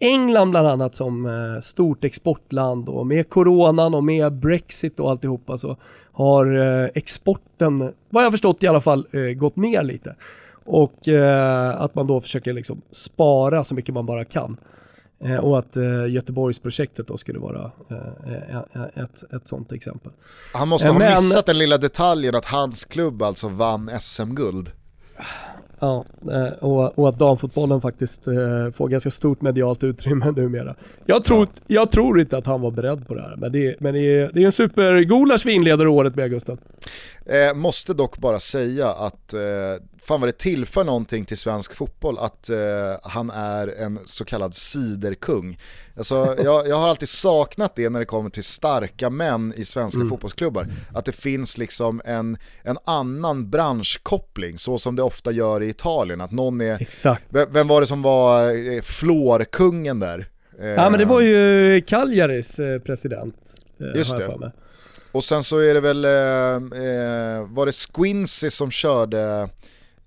Speaker 2: England bland annat som eh, stort exportland och med coronan och med Brexit och alltihopa så har eh, exporten, vad jag förstått i alla fall, eh, gått ner lite. Och att man då försöker liksom spara så mycket man bara kan. Eh, och att eh, Göteborgsprojektet då skulle vara eh, ett, ett sånt exempel.
Speaker 1: Han måste ha Men... missat den lilla detaljen att hans klubb alltså vann SM-guld.
Speaker 2: Ja, och, och att damfotbollen faktiskt får ganska stort medialt utrymme [laughs] numera. Jag tror, jag tror inte att han var beredd på det här, men det, men det, är, det är en supergolas vi inleder året med Gustav.
Speaker 1: Eh, måste dock bara säga att eh, fan vad det tillför någonting till svensk fotboll att eh, han är en så kallad siderkung. Alltså, [laughs] jag, jag, har alltid saknat det när det kommer till starka män i svenska mm. fotbollsklubbar. Att det finns liksom en, en annan branschkoppling, så som det ofta gör i Italien. Att någon är,
Speaker 2: Exakt.
Speaker 1: Vem var det som var eh, flårkungen där?
Speaker 2: Ja men det var ju Calgaris eh, president.
Speaker 1: Just det. Och sen så är det väl, eh, eh, var det Squincy som körde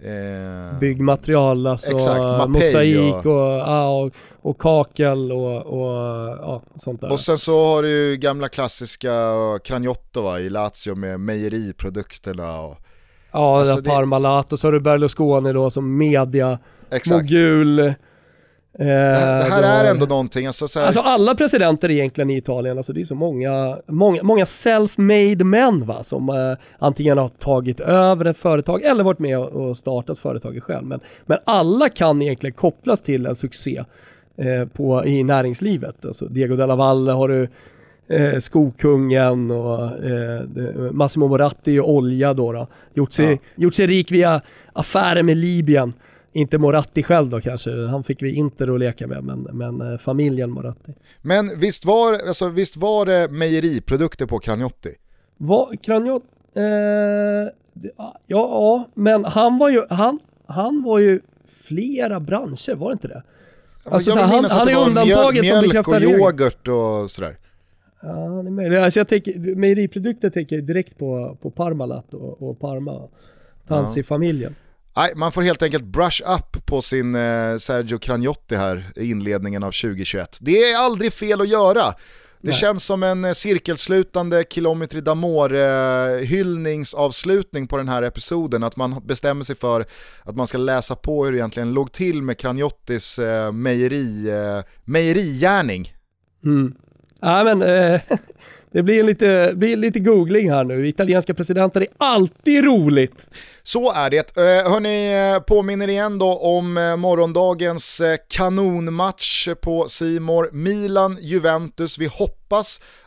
Speaker 2: Eh, Byggmaterial, alltså exakt, mosaik och, ja, och, och, kakel och, och ja, sånt där.
Speaker 1: Och sen så har du ju gamla klassiska Cragnottova i Lazio med mejeriprodukterna. Och,
Speaker 2: ja, alltså det... Parmalat och så har du Berlusconi då som media, exakt. mogul.
Speaker 1: Eh, det, här är ändå någonting. Alltså,
Speaker 2: så här... alltså alla presidenter egentligen i Italien, alltså det är så många, många, många self-made män va, som eh, antingen har tagit över ett företag eller varit med och startat företaget själv. Men, men alla kan egentligen kopplas till en succé eh, på, i näringslivet. Alltså Diego Della Valle har du eh, Skokungen och eh, Massimo Moratti och olja då. då. Gjort, sig, ja. gjort sig rik via affärer med Libyen. Inte Moratti själv då kanske, han fick vi inte att leka med, men, men eh, familjen Moratti.
Speaker 1: Men visst var, alltså, visst var det mejeriprodukter på Cragnotti?
Speaker 2: Va, Cragnotti? Eh, ja, ja, men han var ju, han, han var ju flera branscher, var det inte det?
Speaker 1: Alltså, så han, han är undantaget mjöl, som bekräftar Mjölk och yoghurt och sådär.
Speaker 2: Ja, det är möjligt. Alltså jag tänker, mejeriprodukter tänker jag direkt på, på Parmalat och, och Parma, Tansi-familjen. Ja.
Speaker 1: Nej, man får helt enkelt brush up på sin eh, Sergio Cragnotti här i inledningen av 2021. Det är aldrig fel att göra. Det Nej. känns som en eh, cirkelslutande Kilometri d'Amore eh, hyllningsavslutning på den här episoden. Att man bestämmer sig för att man ska läsa på hur det egentligen låg till med Cragnottis eh, mejeri, mejerigärning.
Speaker 2: Mm. Ja, men, eh, [laughs] det blir lite, blir lite googling här nu. Italienska presidenter är alltid roligt.
Speaker 1: Så är det. Eh, hörni, eh, påminner igen då om eh, morgondagens kanonmatch på Simor Milan-Juventus. Vi hoppas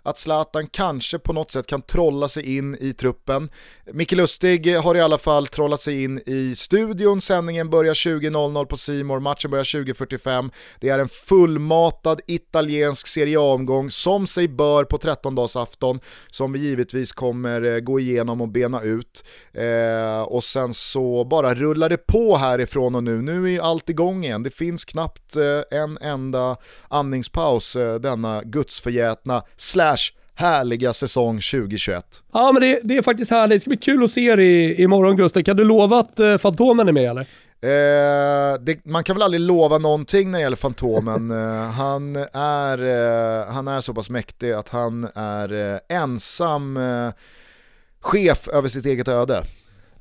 Speaker 1: att Zlatan kanske på något sätt kan trolla sig in i truppen. Micke Lustig har i alla fall trollat sig in i studion. Sändningen börjar 20.00 på Simor, matchen börjar 20.45. Det är en fullmatad italiensk Serie A-omgång som sig bör på 13-dagsafton som vi givetvis kommer eh, gå igenom och bena ut. Eh, och och sen så bara rullar det på härifrån och nu. Nu är ju allt igång igen. Det finns knappt eh, en enda andningspaus eh, denna gudsförgätna slash härliga säsong 2021.
Speaker 2: Ja men det, det, är faktiskt härligt. Det ska bli kul att se dig imorgon Gustav. Kan du lova att eh, Fantomen är med eller?
Speaker 1: Eh, det, man kan väl aldrig lova någonting när det gäller Fantomen. [laughs] eh, han, är, eh, han är så pass mäktig att han är eh, ensam eh, chef över sitt eget öde.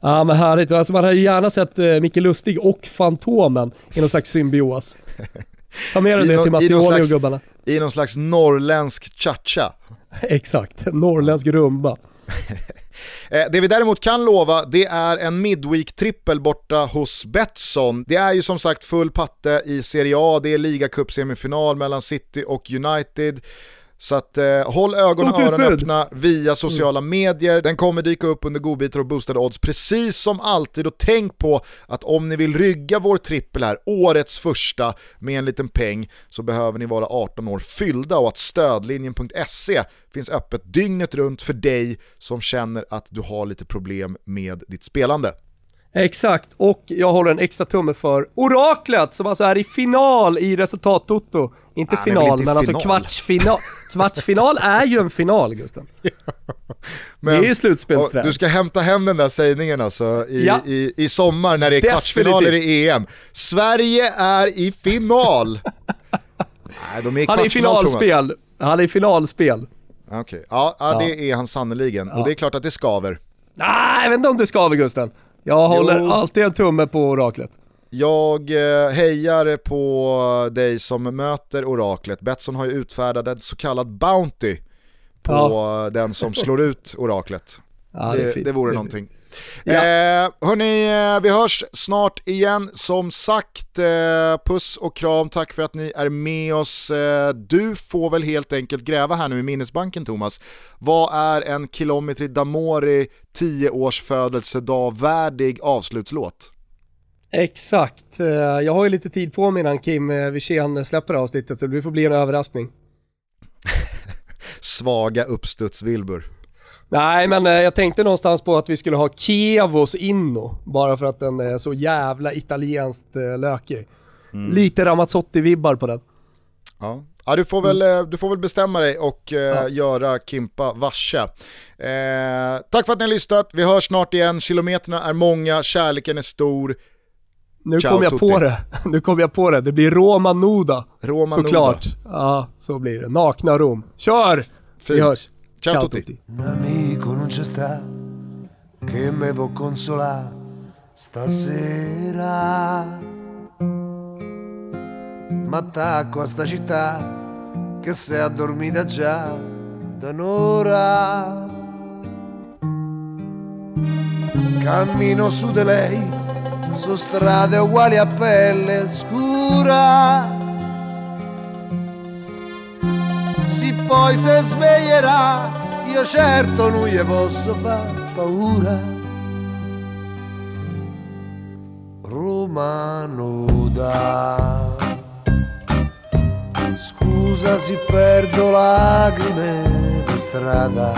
Speaker 2: Ja men härligt, alltså man hade gärna sett eh, Micke Lustig och Fantomen i någon slags symbios. [laughs] Ta med dig det till Mattioli och gubbarna.
Speaker 1: I någon slags norrländsk cha-cha. [laughs]
Speaker 2: Exakt, norrländsk rumba. [laughs]
Speaker 1: Eh, det vi däremot kan lova det är en midweek-trippel borta hos Betsson. Det är ju som sagt full patte i Serie A, det är ligacup-semifinal mellan City och United. Så att eh, håll ögon och öron öppna via sociala mm. medier. Den kommer dyka upp under godbitar och boostade odds precis som alltid och tänk på att om ni vill rygga vår trippel här, årets första med en liten peng så behöver ni vara 18 år fyllda och att stödlinjen.se finns öppet dygnet runt för dig som känner att du har lite problem med ditt spelande.
Speaker 2: Exakt, och jag håller en extra tumme för Oraklet som alltså är i final i resultat Toto. Inte ah, final, inte men alltså final. alltså kvartsfinal. [laughs] Kvartsfinal är ju en final Gusten. Ja. Men, det är ju slutspelsträd.
Speaker 1: Du ska hämta hem den där sägningen alltså i, ja. i, i sommar när det är Definitivt. kvartsfinaler i EM. Sverige är i final! [laughs]
Speaker 2: Nej, de är i han är i finalspel. Thomas. Han är i finalspel.
Speaker 1: Okej, okay. ja, ja, det är han sannoliken. Och det är klart att det skaver.
Speaker 2: Nej, jag vet inte om det skaver Gusten. Jag håller
Speaker 1: Jo.
Speaker 2: alltid en tumme på oraklet.
Speaker 1: Jag eh, hejar på dig som möter oraklet. Betsson har ju utfärdat en så kallad Bounty på
Speaker 2: Ja.
Speaker 1: den som slår ut oraklet.
Speaker 2: Ja,
Speaker 1: det, det,
Speaker 2: fint.
Speaker 1: vore
Speaker 2: är
Speaker 1: någonting.
Speaker 2: Ja.
Speaker 1: Eh, hörni, eh, vi hörs snart igen. Som sagt, eh, puss och kram, tack för att ni är med oss. Eh, du får väl helt enkelt gräva här nu i minnesbanken Thomas. Vad är en Kilometri Damori 10 års födelsedag värdig avslutslåt?
Speaker 2: Exakt. Eh, Jag har ju lite tid på mig innan Kim eh, Wirsén släpper avsnittet så det får bli en överraskning. [laughs]
Speaker 1: Svaga uppstuds-Wilbur.
Speaker 2: Nej, men eh, jag tänkte någonstans på att vi skulle ha Kievos Inno, bara för att den är så jävla italienskt eh, lökig. Lite Ramazzotti-vibbar på den.
Speaker 1: Ja. Ja, du, får väl, eh, du får väl bestämma dig och eh,
Speaker 2: Ja.
Speaker 1: göra Kimpa varse. Eh, tack för att ni har lyssnat, vi hörs snart igen, kilometerna är många, kärleken är stor.
Speaker 2: Nu
Speaker 1: Ciao,
Speaker 2: kom jag
Speaker 1: tutti.
Speaker 2: på det. [laughs] Nu kom jag på det. Det blir Roma Nuda.
Speaker 1: Roma
Speaker 2: Såklart. Ja, så blir det. Nakna Rom. Kör! Vi
Speaker 1: Fint.
Speaker 2: hörs.
Speaker 1: Ciao, tutti.
Speaker 4: Un amico non c'è sta che me può consolare stasera. M'attacco a sta città che si è addormita già da un'ora. Cammino su di lei su strade uguali a pelle scura. Poi se sveglierà, io certo non gli posso far paura. Roma nuda, scusa se perdo lacrime per strada,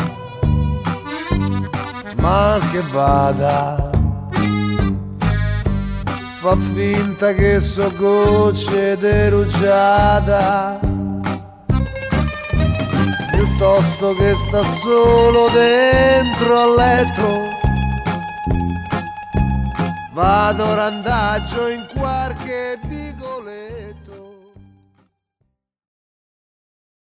Speaker 4: mal che vada, fa finta che so gocce di rugiada piuttosto che sta solo dentro al letto. Vado randaggio in qualche vicoletto.